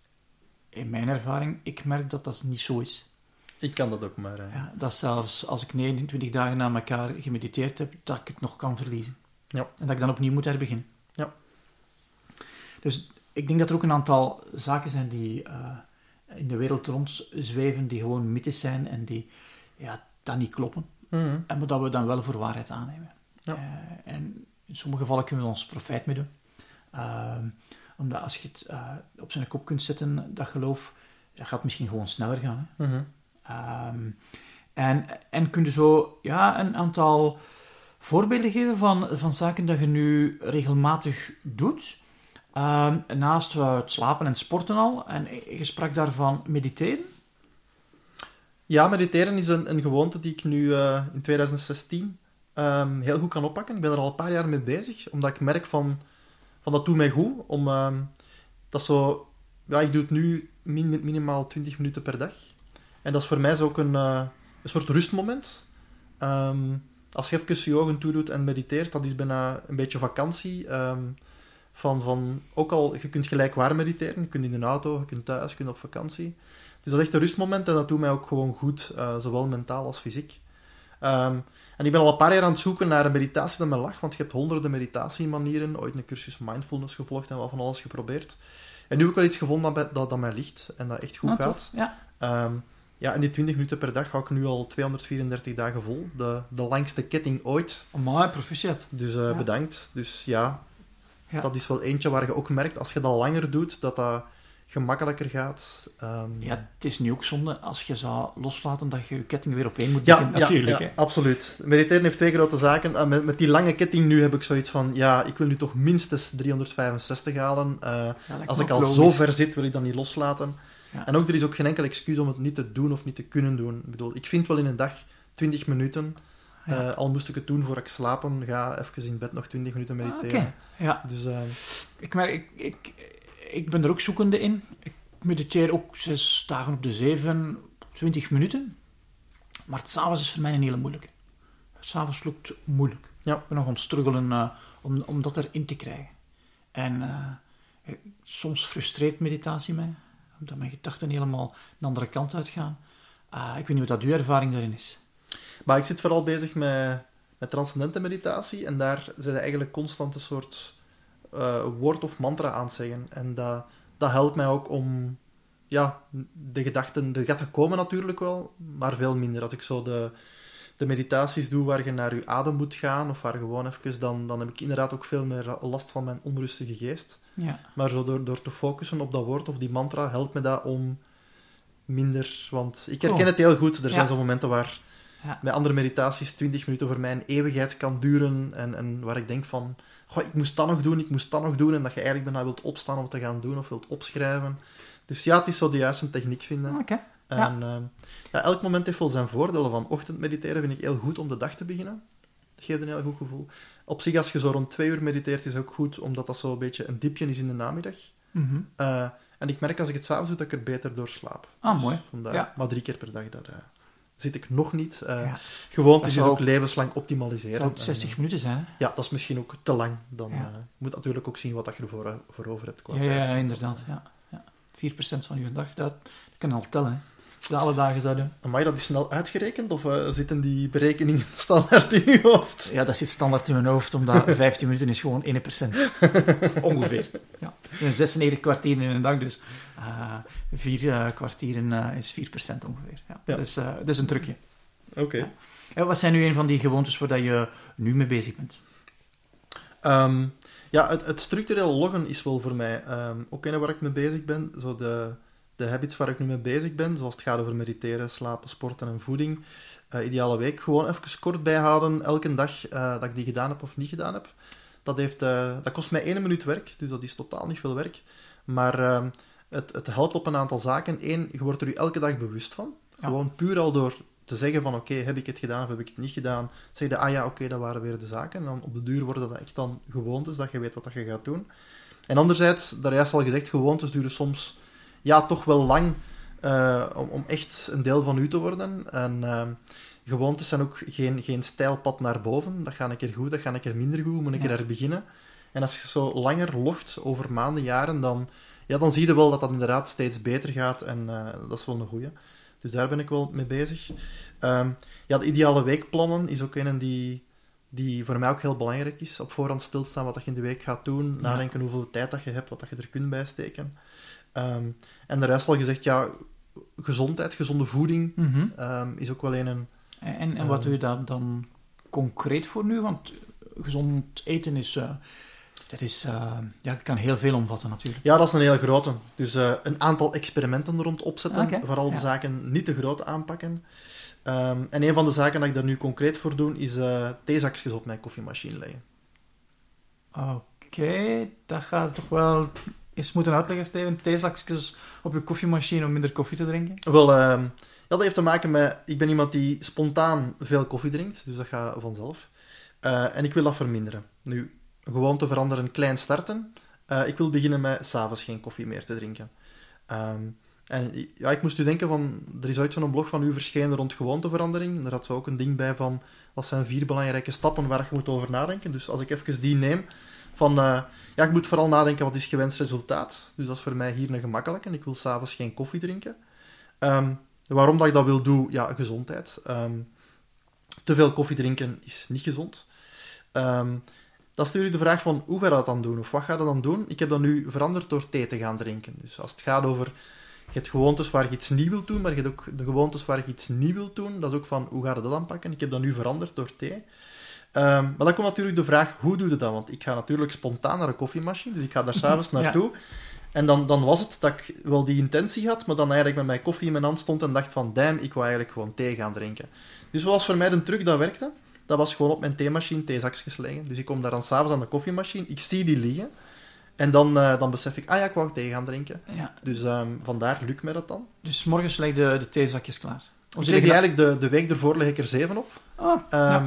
In mijn ervaring, ik merk dat dat niet zo is. Ik kan dat ook maar. Ja, dat zelfs als ik 29 dagen na elkaar gemediteerd heb, dat ik het nog kan verliezen. Ja. En dat ik dan opnieuw moet herbeginnen. Ja. Dus ik denk dat er ook een aantal zaken zijn die eh, in de wereld rond zweven, die gewoon mythes zijn en die ja, dat niet kloppen. Mhm. En maar dat we dan wel voor waarheid aannemen. Ja. Eh, en in sommige gevallen kunnen we ons profijt mee doen. Ehm, omdat als je het eh, op zijn kop kunt zetten, dat geloof, dat gaat misschien gewoon sneller gaan. Hè? Mhm. Ehm, en, en kun je zo ja, een aantal voorbeelden geven van, van zaken dat je nu regelmatig doet. Ehm, naast eh, het slapen en sporten al. En je sprak daarvan mediteren. Ja, mediteren is een, een gewoonte die ik nu eh, in 2016 ehm, heel goed kan oppakken. Ik ben er al een paar jaar mee bezig, omdat ik merk van, van dat doet mij goed. Om, ehm, dat zo, ja, ik doe het nu min- minimaal 20 minuten per dag. En dat is voor mij zo ook een, eh, een soort rustmoment. Als je even je ogen toedoet en mediteert, dat is bijna een beetje vakantie. Van, van, ook al, je kunt gelijkwaar mediteren. Je kunt in de auto, je kunt thuis, je kunt op vakantie. Dus dat is echt een rustmoment en dat doet mij ook gewoon goed, eh, zowel mentaal als fysiek. Ehm, en ik ben al een paar jaar aan het zoeken naar een meditatie dat me lag, want je hebt honderden meditatiemanieren, ooit een cursus mindfulness gevolgd en wel van alles geprobeerd. En nu heb ik wel iets gevonden dat, dat, dat mij ligt en dat echt goed Ah, gaat. tof. Ja. Ehm, ja, en die 20 minuten per dag hou ik nu al 234 dagen vol. De, de langste ketting ooit. Mooi, proficiat. Dus eh, Ja. bedankt. Dus ja, Ja. dat is wel eentje waar je ook merkt, als je dat langer doet, dat dat gemakkelijker gaat. Ehm, Ja, het is nu ook zonde als je zou loslaten dat je je ketting weer op één moet Ja, ja, natuurlijk. ja, absoluut. Mediteren heeft twee grote zaken. Eh, met, met die lange ketting nu heb ik zoiets van, ja, ik wil nu toch minstens 365 halen. Eh, als ik al logisch. zo ver zit, wil ik dat niet loslaten. En ook, er is ook geen enkel excuus om het niet te doen of niet te kunnen doen. Ik bedoel, ik vind wel in een dag 20 minuten. Ja. Eh, al moest ik het doen voor ik slapen, ga even in bed nog 20 minuten Ah, mediteren. Ja. Dus eh, Ik, merk, ik, ik, ik ben er ook zoekende in. Ik mediteer ook zes dagen op de zeven, 20 minuten. Maar het s'avonds is voor mij een hele moeilijke. S'avonds lukt moeilijk. Ja. Ik ben nog aan het struggelen eh, om, om dat erin te krijgen. En soms frustreert meditatie mij, omdat mijn gedachten helemaal de andere kant uitgaan. Ah, ik weet niet wat dat uw ervaring daarin is. Maar ik zit vooral bezig met, met transcendente meditatie en daar zijn er eigenlijk constant een soort eh, woord of mantra aan het zeggen. En dat, dat helpt mij ook om, ja, de gedachten, de gedachten komen natuurlijk wel, maar veel minder. Als ik zo de, de meditaties doe waar je naar je adem moet gaan, of waar gewoon even, dan, dan heb ik inderdaad ook veel meer last van mijn onrustige geest. Ja, Maar zo door, door te focussen op dat woord of die mantra, helpt me dat om minder... Want ik herken Oh. het heel goed. Er Ja. zijn zo momenten waar Ja. bij andere meditaties 20 minuten voor mij een eeuwigheid kan duren. En, en waar ik denk van, goh, ik moest dat nog doen, ik moest dat nog doen. En dat je eigenlijk bijna wilt opstaan om het te gaan doen of wilt opschrijven. Dus ja, het is zo de juiste techniek vinden. oké. Ja. En ehm, ja, elk moment heeft wel zijn voordelen. Van ochtend mediteren vind ik heel goed om de dag te beginnen. Dat geeft een heel goed gevoel. Op zich, als je zo rond twee uur mediteert, is ook goed, omdat dat zo een beetje een diepje is in de namiddag. Mhm. Eh, en ik merk als ik het s'avonds doe, dat ik er beter door slaap. Ah, Dus mooi. vandaar. Ja. Maar drie keer per dag, daar eh, zit ik nog niet. Eh Ja. Gewoontes is zou ook ook- levenslang optimaliseren. Zou het En, 60 eh, minuten zijn, hè? ja, dat is misschien ook te lang. Dan, Ja. eh, je moet natuurlijk ook zien wat dat je ervoor voor over hebt. Qua Ja, ja, tijd. ja, inderdaad. Ja. Ja. 4% van uw dag, dat, kan je al tellen. Hè. Je dat alle dagen zou doen. Amai, dat is snel uitgerekend? Of eh, zitten die berekeningen standaard in je hoofd? Ja, dat zit standaard in mijn hoofd, omdat 15 minuten is gewoon 1%. Ongeveer. Ja. En 96 kwartieren in een dag, dus eh vier eh, kwartieren is 4% ongeveer. Ja. Ja. Dat, is, dat is een trucje. Oké. Ja. En wat zijn nu een van die gewoontes waar dat je nu mee bezig bent? Ehm, ja, het, het structureel loggen is wel voor mij ehm, ook een waar ik mee bezig ben. Zo de, de habits waar ik nu mee bezig ben, zoals het gaat over mediteren, slapen, sporten en voeding, uh, ideale week, gewoon even kort bijhouden elke dag uh, dat ik die gedaan heb of niet gedaan heb. Dat, heeft, uh, dat kost mij één minuut werk, dus dat is totaal niet veel werk. Maar ehm, het, het helpt op een aantal zaken. Eén, je wordt er je elke dag bewust van. Gewoon puur al door te zeggen van oké, heb ik het gedaan of heb ik het niet gedaan. Zeg je, ah ja, oké, dat waren weer de zaken. En dan op de duur worden dat echt dan gewoontes, dat je weet wat je gaat doen. En anderzijds, daar juist al gezegd, gewoontes duren soms ja, toch wel lang uh, om, om, echt een deel van u te worden. En uh, gewoontes zijn ook geen, geen stijlpad naar boven. Dat gaat een keer goed, dat gaat een keer minder goed, moet een keer er beginnen. En als je zo langer logt, over maanden, jaren, dan, ja, dan zie je wel dat dat inderdaad steeds beter gaat. En uh, dat is wel een goeie. Dus daar ben ik wel mee bezig. Um, ja, de ideale weekplannen is ook een die, die voor mij ook heel belangrijk is. Op voorhand stilstaan wat je in de week gaat doen. Ja. Nadenken hoeveel tijd dat je hebt, wat dat je er kunt bijsteken. Um, en de rest al gezegd, ja, gezondheid, gezonde voeding mm -hmm. um, is ook wel een... En, en, en wat doe je daar dan concreet voor nu? Want gezond eten is... Uh, dat is, uh, ja, kan heel veel omvatten natuurlijk. Ja, dat is een hele grote. Dus uh, een aantal experimenten rond opzetten. Okay. Vooral de ja. zaken niet te groot aanpakken. Um, en een van de zaken dat ik daar nu concreet voor doe, is uh, theezakjes op mijn koffiemachine leggen. Oké, okay, dat gaat toch wel eens moeten uitleggen, Steven. Theezakjes op je koffiemachine om minder koffie te drinken? Wel, uh, ja, dat heeft te maken met... Ik ben iemand die spontaan veel koffie drinkt, dus dat gaat vanzelf. Uh, en ik wil dat verminderen. Nu, gewoon te veranderen, klein starten. Uh, ik wil beginnen met s'avonds geen koffie meer te drinken. Um, en ja, ik moest u denken van... Er is ooit zo'n blog van u verschenen rond gewoonteverandering. Daar had ze ook een ding bij van... Wat zijn vier belangrijke stappen waar je moet over nadenken? Dus als ik even die neem... Van, uh, ja, ik moet vooral nadenken wat is gewenst resultaat. Dus dat is voor mij hier een gemakkelijke. Ik wil s'avonds geen koffie drinken. Um, waarom dat ik dat wil doen? Ja, gezondheid. Um, te veel koffie drinken is niet gezond. Um, dan stuur je de vraag van, hoe ga je dat dan doen? Of wat ga je dan doen? Ik heb dat nu veranderd door thee te gaan drinken. Dus als het gaat over... Je hebt gewoontes waar je iets nieuw wilt doen, maar je hebt ook de gewoontes waar je iets nieuw wilt doen. Dat is ook van, hoe ga je dat aanpakken? Ik heb dat nu veranderd door thee. Um, maar dan komt natuurlijk de vraag, hoe doe je dat? Want ik ga natuurlijk spontaan naar een koffiemachine, dus ik ga daar s'avonds naartoe. Ja. En dan, dan was het dat ik wel die intentie had, maar dan eigenlijk met mijn koffie in mijn hand stond en dacht van, damn, ik wil eigenlijk gewoon thee gaan drinken. Dus wat was voor mij een truc dat werkte? Dat was gewoon op mijn theemachine theezakjes leggen. Dus ik kom daar dan s'avonds aan de koffiemachine, ik zie die liggen. En dan, uh, dan besef ik, ah ja, ik wou thee gaan drinken. Ja. Dus um, vandaar lukt mij dat dan. Dus morgens leg je de, de theezakjes klaar? Of ik leg die eigenlijk de, de week ervoor leg ik er zeven op. Oh, um, ja.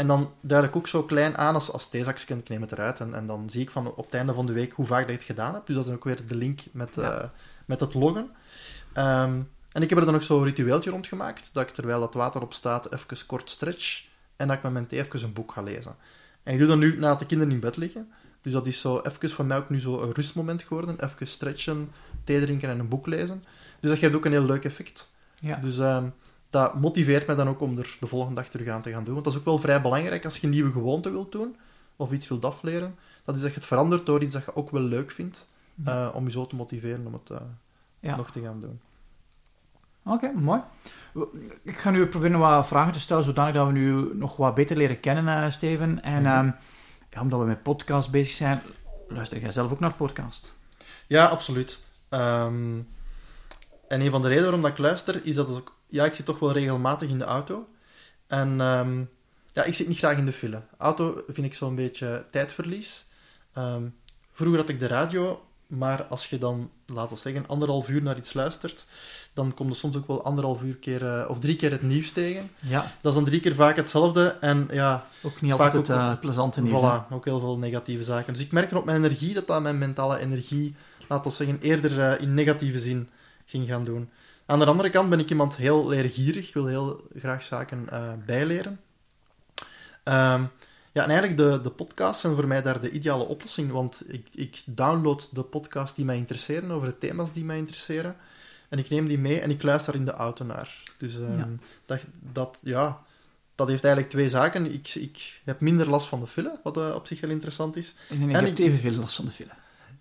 En dan duid ik ook zo klein aan als, als theezakje, ik neem het eruit. En, en dan zie ik van op het einde van de week hoe vaak dat ik het gedaan heb. Dus dat is ook weer de link met, ja. uh, met het loggen. Um, en ik heb er dan ook zo'n ritueeltje rond gemaakt, dat ik terwijl dat water op staat even kort stretch en dat ik met mijn thee even een boek ga lezen. En ik doe dat nu nadat de kinderen in bed liggen. Dus dat is zo even voor mij ook nu zo een rustmoment geworden. Even stretchen, thee drinken en een boek lezen. Dus dat geeft ook een heel leuk effect. Ja. Dus um, dat motiveert mij dan ook om er de volgende dag terug aan te gaan doen. Want dat is ook wel vrij belangrijk als je een nieuwe gewoonte wilt doen, of iets wilt afleren. Dat is dat je het verandert door iets dat je ook wel leuk vindt, uh, om je zo te motiveren om het uh, ja. nog te gaan doen. Oké, okay, mooi. Ik ga nu proberen wat vragen te stellen, zodanig dat we nu nog wat beter leren kennen, uh, Steven. En um, ja, omdat we met podcast bezig zijn, luister jij zelf ook naar podcast? Ja, absoluut. Um, en een van de redenen waarom dat ik luister, is dat ook, ja, ik zit toch wel regelmatig in de auto. En um, ja, ik zit niet graag in de file. Auto vind ik zo'n beetje tijdverlies. vroeger had ik de radio, maar als je dan, laten we zeggen, anderhalf uur naar iets luistert, dan komt er soms ook wel anderhalf uur keer, uh, of drie keer het nieuws tegen. Ja. Dat is dan drie keer vaak hetzelfde. En ja, ook niet altijd het uh, plezante nieuws. Voilà, ook heel veel negatieve zaken. Dus ik merkte op mijn energie dat dat mijn mentale energie, laten we zeggen, eerder uh, in negatieve zin ging gaan doen. Aan de andere kant ben ik iemand heel leergierig, wil heel graag zaken bijleren. Um, ja, en eigenlijk de, de podcasts zijn voor mij daar de ideale oplossing, want ik, ik download de podcasts die mij interesseren, over de thema's die mij interesseren. En ik neem die mee en ik luister in de auto naar. Dus um, ja. Dat, dat, ja, dat heeft eigenlijk twee zaken. Ik, ik heb minder last van de file, wat uh, op zich heel interessant is. Ik en ik heb evenveel last van de file.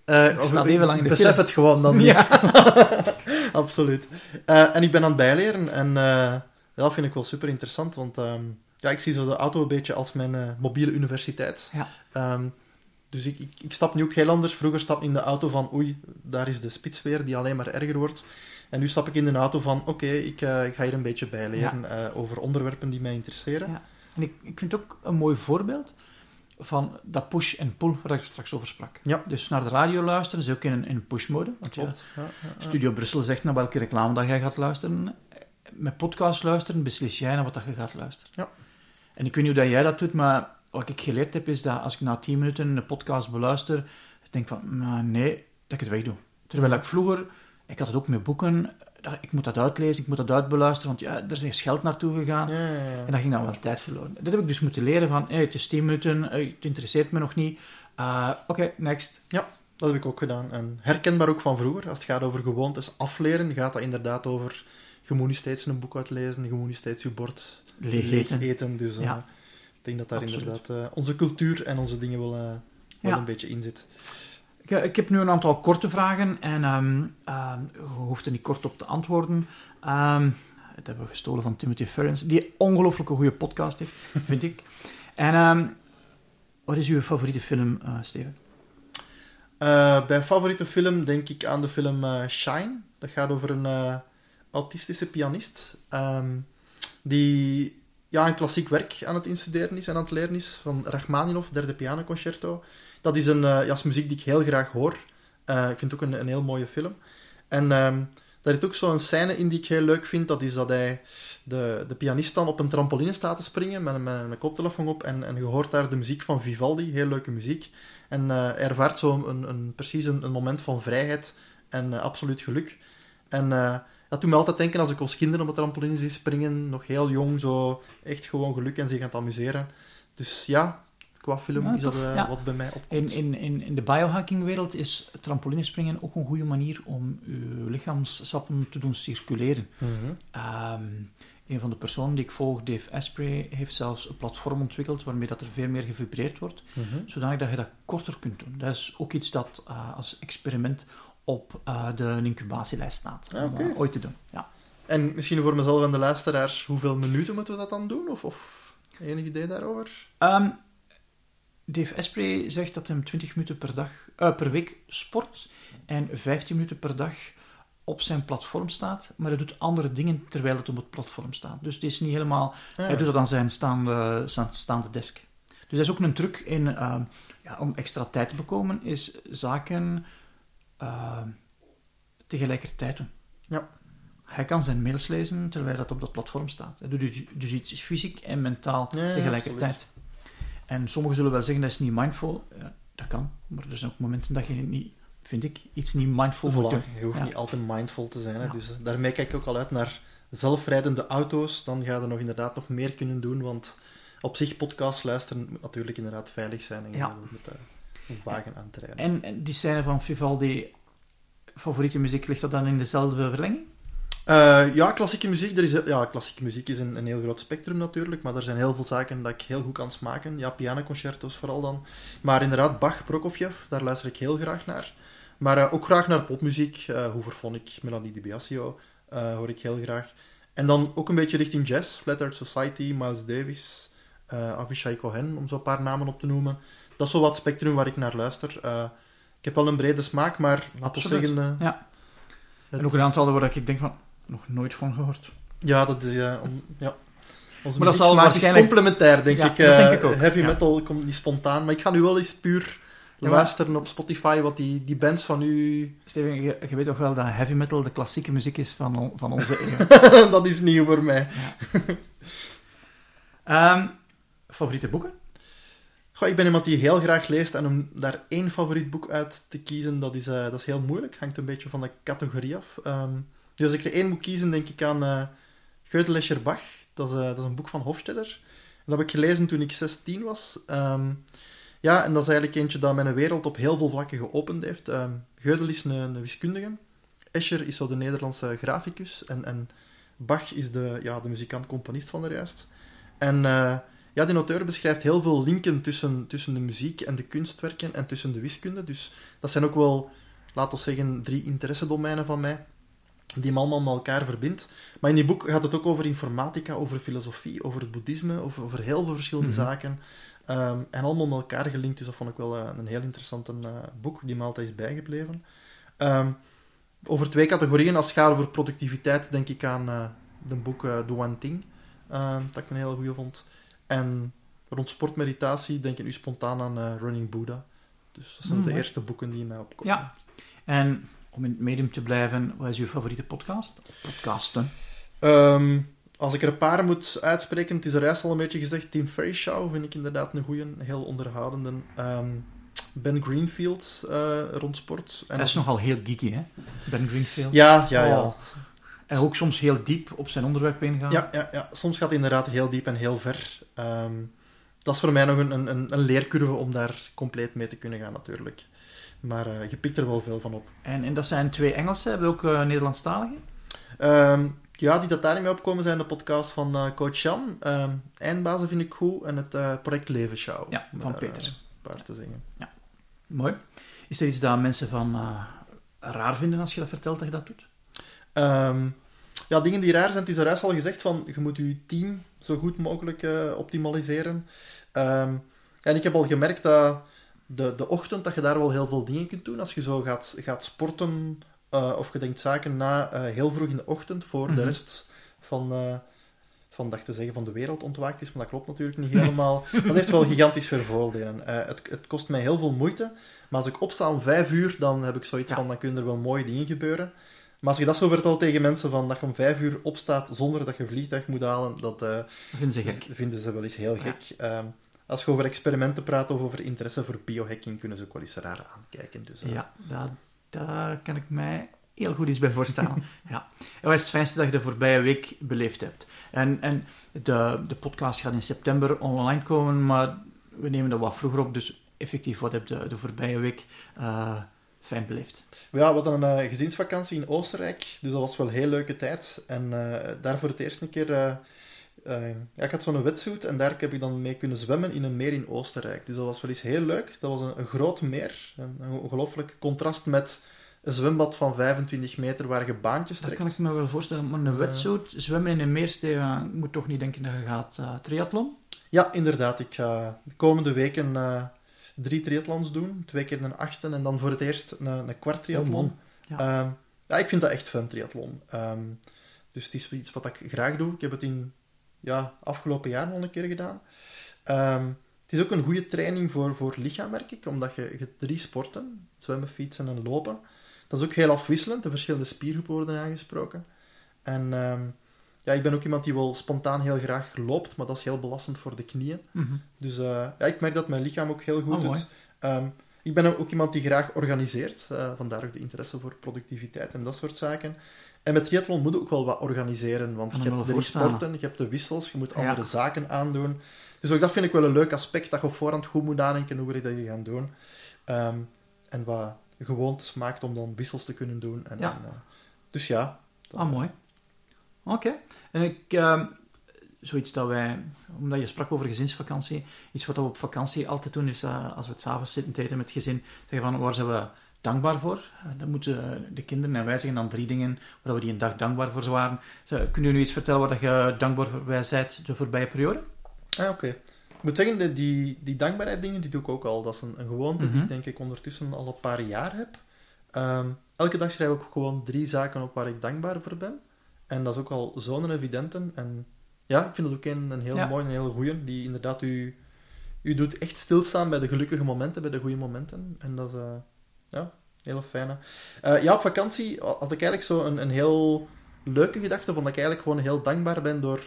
Uh, ik sta even lang in de besef file. het gewoon dan niet. Ja. Absoluut. Uh, en ik ben aan het bijleren en dat vind ik wel super interessant, want um, ja, ik zie zo de auto een beetje als mijn mobiele universiteit. Ja. Um, Dus ik, ik, ik stap nu ook heel anders. Vroeger stap ik in de auto van, oei, daar is de spits weer, die alleen maar erger wordt. En nu stap ik in de auto van, oké, ik, eh, ik ga hier een beetje bijleren eh, over onderwerpen die mij interesseren. Ja. En ik, ik vind het ook een mooi voorbeeld van dat push en pull waar ik straks over sprak. Ja. Dus naar de radio luisteren is ook in een, in push-mode. Want ja, Klopt. Studio Brussel zegt naar welke reclame dat jij gaat luisteren. Met podcast luisteren beslis jij naar wat dat je gaat luisteren. Ja. En ik weet niet hoe dat jij dat doet, maar wat ik geleerd heb is dat als ik na 10 minuten een podcast beluister, ik denk van, nou, nee, dat ik het wegdoe. Terwijl ik vroeger, ik had het ook met boeken, ik moet dat uitlezen, ik moet dat uitbeluisteren, want ja, er is geld naartoe gegaan. Ja, ja, ja. En dat ging dan wel tijd verloren. Dat heb ik dus moeten leren van, hey, het is 10 minuten, eh, het interesseert me nog niet. Uh, Oké, next. Dat heb ik ook gedaan. En herkenbaar ook van vroeger. Als het gaat over gewoontes afleren, gaat dat inderdaad over... Je moet niet steeds een boek uitlezen, je moet niet steeds je bord Leeg leeg eten. Dus eh, Ja. ik denk dat daar Absoluut. inderdaad eh, onze cultuur en onze dingen wel, eh, wel Ja. een beetje in zit. Ik, eh, ik heb nu een aantal korte vragen en ehm, ehm, je hoeft er niet kort op te antwoorden. Ehm, dat hebben we gestolen van Timothy Ferrens, die een ongelooflijke goede podcast heeft, vind ik. En ehm, wat is uw favoriete film, eh, Steven? Eh, bij favoriete film denk ik aan de film eh, Shine. Dat gaat over een eh, autistische pianist ehm, die ja, een klassiek werk aan het instuderen is en aan het leren is van Rachmaninoff, derde pianoconcerto. Dat is een eh, ja, is muziek die ik heel graag hoor. Eh, ik vind het ook een, een heel mooie film. En ehm, daar zit ook zo'n scène in die ik heel leuk vind. Dat is dat hij de, de pianist dan op een trampoline staat te springen met, met een koptelefoon op. En, en je hoort daar de muziek van Vivaldi, heel leuke muziek. En eh, ervaart zo een, een, precies een, moment van vrijheid en eh, absoluut geluk. En eh, dat doet me altijd denken als ik als kinderen op een trampoline zie springen, nog heel jong, zo echt gewoon geluk en zich aan het amuseren. Dus ja, qua film Ja, is dat tof, eh, ja. wat bij mij opkomt. In, in, in, de biohackingwereld is trampolinespringen ook een goede manier om uw lichaamssappen te doen circuleren. Ehm, een van de personen die ik volg, Dave Asprey, heeft zelfs een platform ontwikkeld waarmee dat er veel meer gevibreerd wordt, Mhm. zodanig dat je dat korter kunt doen. Dat is ook iets dat eh, als experiment op eh, de incubatielijst staat. Ah, om ooit te doen. Ja. En misschien voor mezelf en de luisteraars, hoeveel minuten moeten we dat dan doen? Of, of enig idee daarover? Ehm, Dave Asprey zegt dat hij 20 minuten per, dag, eh, per week sport en 15 minuten per dag op zijn platform staat, maar hij doet andere dingen terwijl het op het platform staat. Dus het is niet helemaal... Hij doet dat aan zijn staande, desk. Dus dat is ook een truc in, ehm, ja, om extra tijd te bekomen, is zaken ehm, tegelijkertijd doen. Ja. Hij kan zijn mails lezen terwijl dat op dat platform staat. Hij doet dus, dus iets fysiek en mentaal Ja, tegelijkertijd. En sommigen zullen wel zeggen dat is niet mindful. Ja, dat kan, maar er zijn ook momenten dat je niet, vind ik, iets niet mindful moet. Voilà, je hoeft Ja. niet altijd mindful te zijn. Hè? Ja. Dus daarmee kijk ik ook al uit naar zelfrijdende auto's. Dan ga je nog inderdaad nog meer kunnen doen. Want op zich, podcast luisteren moet natuurlijk inderdaad veilig zijn. En je Ja. met de een wagen aan te rijden. En, en die scène van Vivaldi, favoriete muziek, ligt dat dan in dezelfde verlenging? Eh, ja, klassieke muziek. Er is, ja, klassieke muziek is een, een heel groot spectrum natuurlijk. Maar er zijn heel veel zaken dat ik heel goed kan smaken. Ja, pianoconcertos vooral dan. Maar inderdaad, Bach, Prokofjev, daar luister ik heel graag naar. Maar eh, ook graag naar popmuziek. Uh, Hooverphonic, Melanie Di Biasio hoor ik heel graag. En dan ook een beetje richting jazz. Flat Earth Society, Miles Davis, Avishai Cohen, om zo een paar namen op te noemen. Dat is zo wat spectrum waar ik naar luister. Ik heb wel een brede smaak, maar laten we zeggen... Ja. het- En ook een aantal waar ik denk van, nog nooit van gehoord. Ja, dat is... eh, om, ja. Onze Maar dat zal is complementair, denk Ja, ik. denk ik ook, Heavy ja. metal komt niet spontaan, maar ik ga nu wel eens puur Ja, luisteren op Spotify wat die, die bands van u... Steven, je, je weet toch wel dat heavy metal de klassieke muziek is van, on- van onze eeuw. dat is nieuw voor mij. Ehm, favoriete boeken? Goh, ik ben iemand die heel graag leest en om daar één favoriet boek uit te kiezen, dat is, eh, dat is heel moeilijk. Hangt een beetje van de categorie af. Ehm, dus als ik er één moet kiezen, denk ik aan uh, Gödel Bach. Dat is, eh, dat is een boek van Hofstadter. En dat heb ik gelezen toen ik 16 was. Ehm, ja, en dat is eigenlijk eentje dat mijn wereld op heel veel vlakken geopend heeft. Ehm Gödel is een, een wiskundige. Escher is zo de Nederlandse graficus. En, en Bach is de, ja, de muzikant-componist van de juist. En eh, ja, die auteur beschrijft heel veel linken tussen, tussen de muziek en de kunstwerken en tussen de wiskunde. Dus dat zijn ook wel, laten we zeggen, drie interessedomeinen van mij. Die hem allemaal met elkaar verbindt. Maar in die boek gaat het ook over informatica, over filosofie, over het boeddhisme, over, over heel veel verschillende Mhm. zaken. Ehm, en allemaal met elkaar gelinkt, dus dat vond ik wel eh, een heel interessant eh, boek, die me altijd is bijgebleven. Ehm, over twee categorieën, als het gaat over productiviteit, denk ik aan eh de boek The One Thing, eh, dat ik een hele goede vond. En rond sportmeditatie denk ik nu spontaan aan Running Buddha. Dus dat zijn Mm, de eerste boeken die mij opkomen. Ja. En om in het medium te blijven, wat is uw favoriete podcast? Of podcasten? Ehm, als ik er een paar moet uitspreken, het is er juist al een beetje gezegd, Tim Ferry Show vind ik inderdaad een goeie, heel onderhoudende. Ehm, ben Greenfield eh, rond sport. En Dat is nogal heel geeky, hè? Ben Greenfield. Ja, ja, ja. Oh. En ook soms heel diep op zijn onderwerp ingaan. Ja, ja, ja. Soms gaat het inderdaad heel diep en heel ver. Ehm, dat is voor mij nog een, een, een- een leercurve om daar compleet mee te kunnen gaan, natuurlijk. Maar eh, je pikt er wel veel van op. En, en dat zijn twee Engelse, hebben we ook eh Nederlandstalige? Ehm, ja, die dat daar niet mee opkomen zijn de podcast van eh, Coach Jan. Ehm, Eindbazen vind ik goed. En het Project Leven Show. Ja, van daar, Peter. een paar te zeggen. Mooi. Is er iets dat mensen van raar vinden als je dat vertelt dat je dat doet? Ehm, ja, dingen die raar zijn. Het is er al gezegd van, je moet je team zo goed mogelijk optimaliseren. En ik heb al gemerkt dat de, de ochtend, dat je daar wel heel veel dingen kunt doen. Als je zo gaat, gaat sporten eh, of je denkt zaken na eh, heel vroeg in de ochtend, voor de Mhm. rest van, eh van, dacht te zeggen, van de wereld ontwaakt is, maar dat klopt natuurlijk niet helemaal. Dat heeft wel gigantisch veel voordelen. Het, het kost mij heel veel moeite, maar als ik opsta om vijf uur, dan heb ik zoiets Ja. van, dan kunnen er wel mooie dingen gebeuren. Maar als je dat zo vertelt tegen mensen, van dat je om vijf uur opstaat zonder dat je vliegtuig moet halen, dat vinden ze gek. vinden ze wel eens heel Ja. gek. Als je over experimenten praat of over interesse voor biohacking, kunnen ze ook wel eens raar aankijken. Dus, eh, Ja, daar, daar kan ik mij heel goed iets bij voorstellen. ja. En wat is het fijnste dat je de voorbije week beleefd hebt? En, en de, de podcast gaat in september online komen, maar we nemen dat wat vroeger op, dus effectief, wat heb je de, de voorbije week eh, fijn beleefd? Ja, we hadden een eh, gezinsvakantie in Oostenrijk, dus dat was wel een heel leuke tijd. En daar voor het eerst een keer... eh, eh, ja, ik had zo'n wetsuit en daar heb ik dan mee kunnen zwemmen in een meer in Oostenrijk. Dus dat was wel eens heel leuk. Dat was een, een groot meer. Een, een ongelooflijk contrast met een zwembad van 25 meter waar je baantjes Dat trekt. kan ik me wel voorstellen, maar een wetsuit, zwemmen in een meersteven, ik moet toch niet denken dat je gaat eh triathlon? Ja, inderdaad. Ik ga de komende weken eh, drie triathlons doen. Twee keer een achtste en dan voor het eerst een, een kwart triathlon. Oh. Ehm, ja, ik vind dat echt fun, triathlon. Ehm, dus het is iets wat ik graag doe. Ik heb het in ja, afgelopen jaar al een keer gedaan. Ehm, het is ook een goede training voor, voor lichaam, merk ik, omdat je, je drie sporten, zwemmen, fietsen en lopen. Dat is ook heel afwisselend, de verschillende spiergroepen worden aangesproken. En ehm, ja, ik ben ook iemand die wel spontaan heel graag loopt, maar dat is heel belastend voor de knieën. Mhm. Dus eh, ja, ik merk dat mijn lichaam ook heel goed Oh, doet. mooi. Ehm, ik ben ook iemand die graag organiseert, eh, vandaar ook de interesse voor productiviteit en dat soort zaken. En met triathlon moet je ook wel wat organiseren, want je hebt de sporten, je hebt de wissels, je moet Ja. andere zaken aandoen. Dus ook dat vind ik wel een leuk aspect, dat je op voorhand goed moet nadenken hoe je dat je gaan doen. Ehm, en wat gewoontes maakt om dan wissels te kunnen doen. En, Ja. en, eh, dus ja. dat- Ah, mooi. Oké. En ik, ehm, zoiets dat wij, omdat je sprak over gezinsvakantie, iets wat we op vakantie altijd doen, is eh, als we het s'avonds zitten te eten met het gezin, zeggen van waar zijn we dankbaar voor? Dan moeten de kinderen en wij zeggen dan drie dingen waar we die een dag dankbaar voor waren. Zo, kun je nu iets vertellen waar dat je dankbaar voor bij bent de voorbije periode? Ah, oké. Ik moet zeggen, die, die dankbaarheid dingen, die doe ik ook al. Dat is een, een gewoonte die Mhm. ik denk ik ondertussen al een paar jaar heb. Ehm, elke dag schrijf ik ook gewoon drie zaken op waar ik dankbaar voor ben. En dat is ook al zo'n evidente. En ja, ik vind het ook een, een heel Ja. mooi en heel goeie, die inderdaad u, u doet echt stilstaan bij de gelukkige momenten, bij de goede momenten. En dat is, eh, ja, hele fijne. Eh, ja, op vakantie had ik eigenlijk zo een, een heel leuke gedachte, van dat ik eigenlijk gewoon heel dankbaar ben door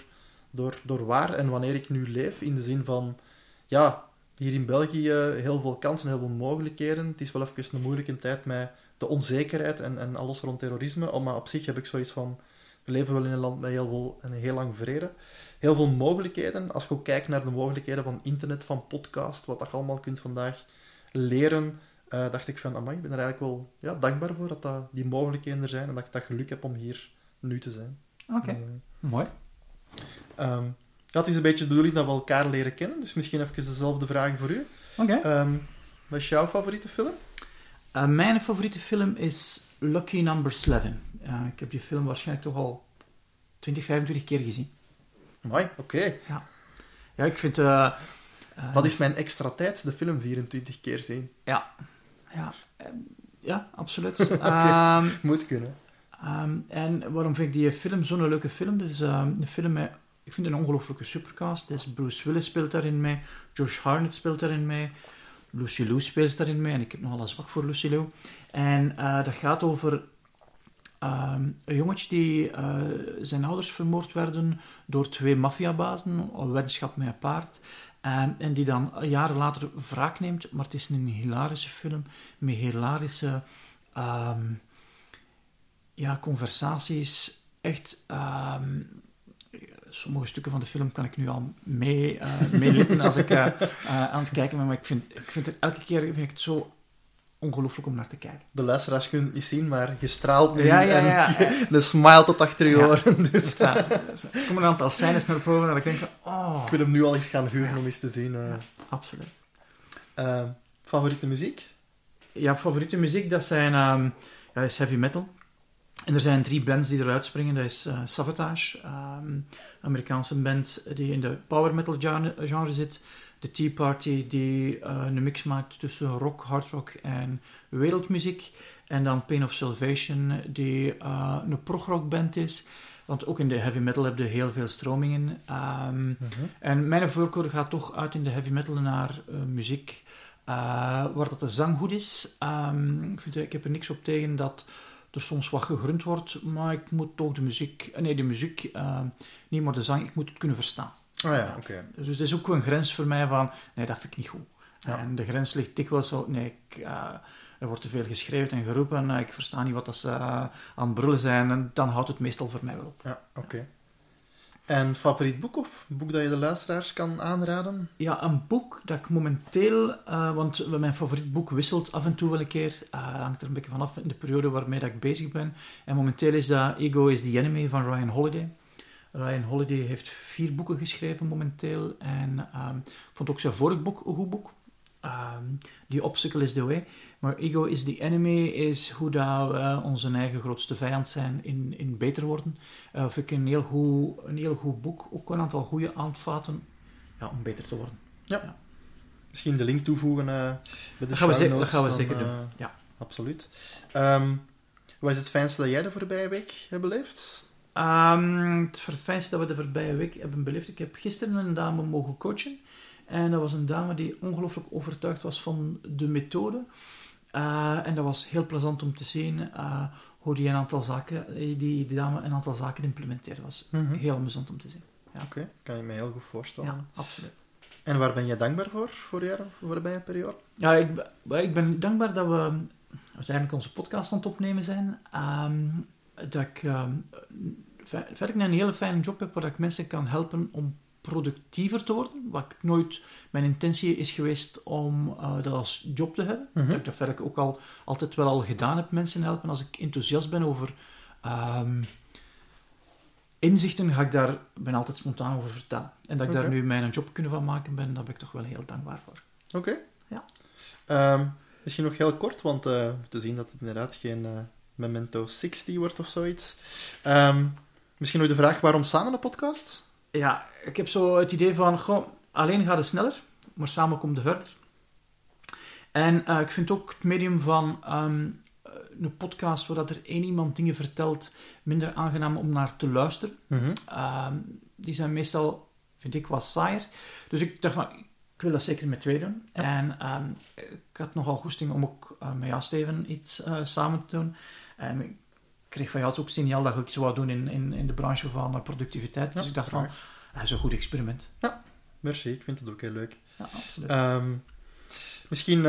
door, door waar en wanneer ik nu leef. In de zin van, ja, hier in België heel veel kansen, heel veel mogelijkheden. Het is wel even een moeilijke tijd met de onzekerheid en, en alles rond terrorisme. Maar op zich heb ik zoiets van, we leven wel in een land met heel, veel, een heel lang vrede. Heel veel mogelijkheden. Als je ook kijkt naar de mogelijkheden van internet, van podcast, wat je allemaal kunt vandaag leren, eh, dacht ik van, amai, ik ben er eigenlijk wel ja, dankbaar voor dat, dat die mogelijkheden er zijn en dat ik dat geluk heb om hier nu te zijn. Oké, Eh, mooi. Ehm, ja, het is een beetje de bedoeling dat we elkaar leren kennen, dus misschien even dezelfde vraag voor u. Oké. Ehm, wat is jouw favoriete film? Eh, mijn favoriete film is Lucky Number 11. Eh, ik heb die film waarschijnlijk toch al 20, 25 keer gezien. Mooi, oké. Ja, ik vind... Wat is mijn extra tijd? De film 24 keer zien. Ja, ja, eh, ja absoluut. Ehm, Moet kunnen. Ehm, en waarom vind ik die film zo'n leuke film? Het is ehm, een film met, ik vind het een ongelooflijke supercast. Dus Bruce Willis speelt daarin mee, Josh Hartnett speelt daarin mee, Lucy Liu speelt daarin mee, en ik heb nogal een zwak voor Lucy Liu. En eh, dat gaat over ehm, een jongetje die eh, zijn ouders vermoord werden door twee maffiabazen, een weddenschap met een paard. En, en die dan jaren later wraak neemt, maar het is een hilarische film met hilarische ehm, ja, conversaties. Echt, ehm, sommige stukken van de film kan ik nu al mee, eh meelippen als ik eh, eh, aan het kijken ben, maar ik vind, ik vind het elke keer vind ik het zo ongelooflijk om naar te kijken. De luisteraars kunnen het niet zien, maar je straalt nu Ja, ja, en de smile tot achter je oren. Dus er komen een aantal scènes naar boven en ik denk van, oh, ik wil hem nu al eens gaan huren om eens te zien. eh. absoluut. Eh, favoriete muziek? Ja, favoriete muziek, dat zijn ehm, ja, dat is heavy metal. En er zijn drie bands die eruit springen. Dat is eh, Savatage, ehm, een Amerikaanse band die in de power metal genre, genre zit. De Tea Party, die eh, een mix maakt tussen rock, hard rock en wereldmuziek. En dan Pain of Salvation, die eh, een progrock band is. Want ook in de heavy metal heb je heel veel stromingen. Ehm, en mijn voorkeur gaat toch uit in de heavy metal naar eh, muziek waar dat de zang goed is. Ehm, ik, vind, ik heb er niks op tegen dat er soms wat gegrund wordt, maar ik moet toch de muziek, nee, de muziek, eh, niet maar de zang, ik moet het kunnen verstaan. Ah ja, oké. Dus het is ook een grens voor mij van, nee, dat vind ik niet goed. Ja. En de grens ligt dikwijls zo, nee, ik, eh, er wordt te veel geschreven en geroepen, eh, ik versta niet wat dat ze eh, aan het brullen zijn, en dan houdt het meestal voor mij wel op. Ja, oké. En favoriet boek of boek dat je de luisteraars kan aanraden? Ja, een boek dat ik momenteel, eh, want mijn favoriet boek wisselt af en toe wel een keer, eh hangt er een beetje vanaf in de periode waarmee dat ik bezig ben. En momenteel is dat Ego is the Enemy van Ryan Holiday. Ryan Holiday heeft vier boeken geschreven momenteel en ehm, ik vond ook zijn vorig boek een goed boek. Ehm, The Obstacle is the Way. Maar Ego is the Enemy is hoe dat we onze eigen grootste vijand zijn in, in beter worden. Eh vind ik een heel, goed, een heel goed boek. Ook een aantal goede aanvaten ja, om beter te worden. Misschien de link toevoegen eh, bij de Dat gaan we show ze- dat gaan we zeker eh, doen, ja. Absoluut. Ehm, wat is het fijnste dat jij de voorbije week hebt beleefd? Ehm, het fijnste dat we de voorbije week hebben beleefd. Ik heb gisteren een dame mogen coachen. En dat was een dame die ongelooflijk overtuigd was van de methode. Eh, en dat was heel plezant om te zien eh, hoe die een aantal zaken, eh, die, die dame een aantal zaken implementeerde. was Mhm. heel amusant om te zien. Oké, kan je me heel goed voorstellen. Ja, absoluut. En waar ben je dankbaar voor, voor de voorbije periode? Ja, ik, ben- ik ben dankbaar dat we uiteindelijk onze podcast aan het opnemen zijn. Ehm, dat ik ehm, ver- verder een hele fijne job heb waar ik mensen kan helpen om productiever te worden. Wat ik nooit, mijn intentie is geweest om eh, dat als job te hebben. Mhm. Dat ik dat verder ook al, altijd wel al gedaan heb, mensen helpen. Als ik enthousiast ben over ehm, inzichten, ga ik daar, ben altijd spontaan over vertellen. En dat ik daar nu mijn job kunnen van maken ben, daar ben ik toch wel heel dankbaar voor. Oké. Ja. Ehm, misschien nog heel kort, want eh te zien dat het inderdaad geen eh, Memento 60 wordt of zoiets. Ehm, misschien nog de vraag, waarom samen een podcast? Ja, ik heb zo het idee van, goh, alleen gaat het sneller, maar samen komt het verder. En eh, ik vind ook het medium van ehm, eh, een podcast waar dat er één iemand dingen vertelt, minder aangenaam om naar te luisteren. Mhm. Ehm, die zijn meestal, vind ik, wat saaier. Dus ik dacht van, ik wil dat zeker met twee doen. En ehm, ik had nogal goesting om ook eh, met jou, Steven, iets eh, samen te doen. En ik kreeg van jou ook signaal dat ik iets wou doen in, in, in de branche van eh, productiviteit. Dus Ja, ik dacht van, dat is een goed experiment. Merci, ik vind het ook heel leuk. Ja, absoluut. Ehm, misschien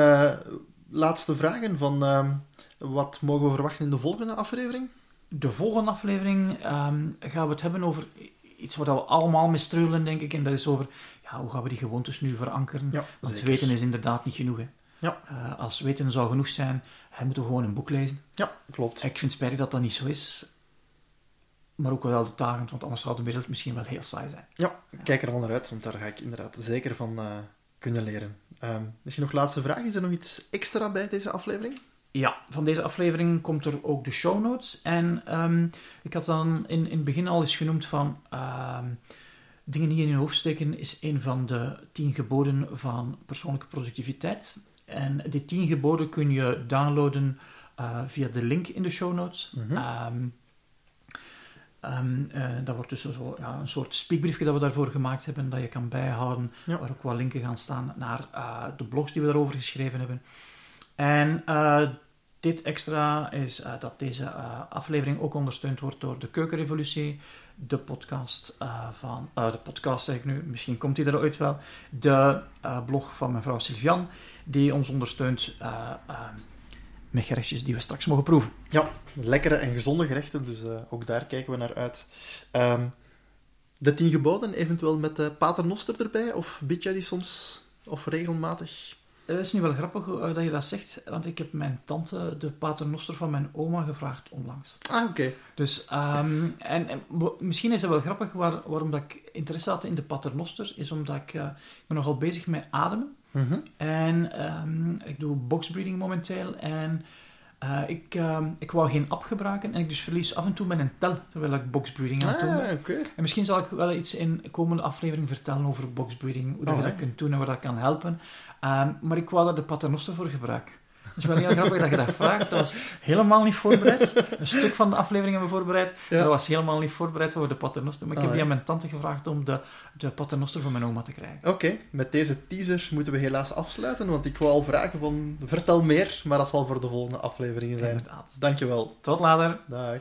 laatste vragen van ehm, wat mogen we verwachten in de volgende aflevering? De volgende aflevering gaan we het hebben over iets waar we allemaal mee struggelen, denk ik. En dat is over, ja, hoe gaan we die gewoontes nu verankeren? Ja, Want zeker. weten is inderdaad niet genoeg. Hè. Ja. Eh, als weten zou genoeg zijn, hij moet gewoon een boek lezen. Ja, klopt. Ik vind het spijtig dat dat niet zo is. Maar ook wel uitdagend, want anders zou de wereld misschien wel heel saai zijn. Ja, kijk er al naar uit, want daar ga ik inderdaad zeker van eh, kunnen leren. Ehm, misschien nog laatste vraag. Is er nog iets extra bij deze aflevering? Ja, van deze aflevering komt er ook de show notes. En ehm, ik had dan in, in het begin al eens genoemd van ehm, dingen die in je hoofd steken is een van de tien geboden van persoonlijke productiviteit. En die tien geboden kun je downloaden eh, via de link in de show notes. Eh, dat wordt dus zo, ja, een soort speakbriefje dat we daarvoor gemaakt hebben, dat je kan bijhouden, Ja. waar ook wat linken gaan staan naar eh, de blogs die we daarover geschreven hebben. En dit extra is eh, dat deze eh, aflevering ook ondersteund wordt door de Keukenrevolutie, de podcast eh, van... de podcast zeg ik nu, misschien komt die er ooit wel. De blog van mevrouw Sylvian, die ons ondersteunt met gerechtjes die we straks mogen proeven. Ja, lekkere en gezonde gerechten, dus ook daar kijken we naar uit. Ehm, de tien geboden, eventueel met de paternoster erbij, of bid jij die soms, of regelmatig? Het is nu wel grappig eh, dat je dat zegt, want ik heb mijn tante de paternoster van mijn oma gevraagd onlangs. Ah, oké. Dus, ehm, en, misschien is het wel grappig waar, waarom dat ik interesse had in de paternoster, is omdat ik, eh, ik ben nogal bezig met ademen. Mhm. En ehm, ik doe boxbreathing momenteel en eh, ik, ehm, ik wou geen app gebruiken en ik dus verlies af en toe mijn tel terwijl ik boxbreathing aan het doen ben. Ah, oké. En misschien zal ik wel iets in de komende aflevering vertellen over boxbreathing, hoe dat Oh, je dat kunt doen en waar dat kan helpen. Ehm, maar ik wou daar de paternoster voor gebruiken. Het is wel heel grappig dat je dat vraagt. Dat was helemaal niet voorbereid. Een stuk van de aflevering hebben we voorbereid. Ja. Dat was helemaal niet voorbereid voor de paternoster. Maar ik Ah, heb die aan mijn tante gevraagd om de, de paternoster van mijn oma te krijgen. Oké, met deze teaser moeten we helaas afsluiten, want ik wou al vragen van, vertel meer, maar dat zal voor de volgende afleveringen zijn. Inderdaad. Dankjewel. Tot later. Dag.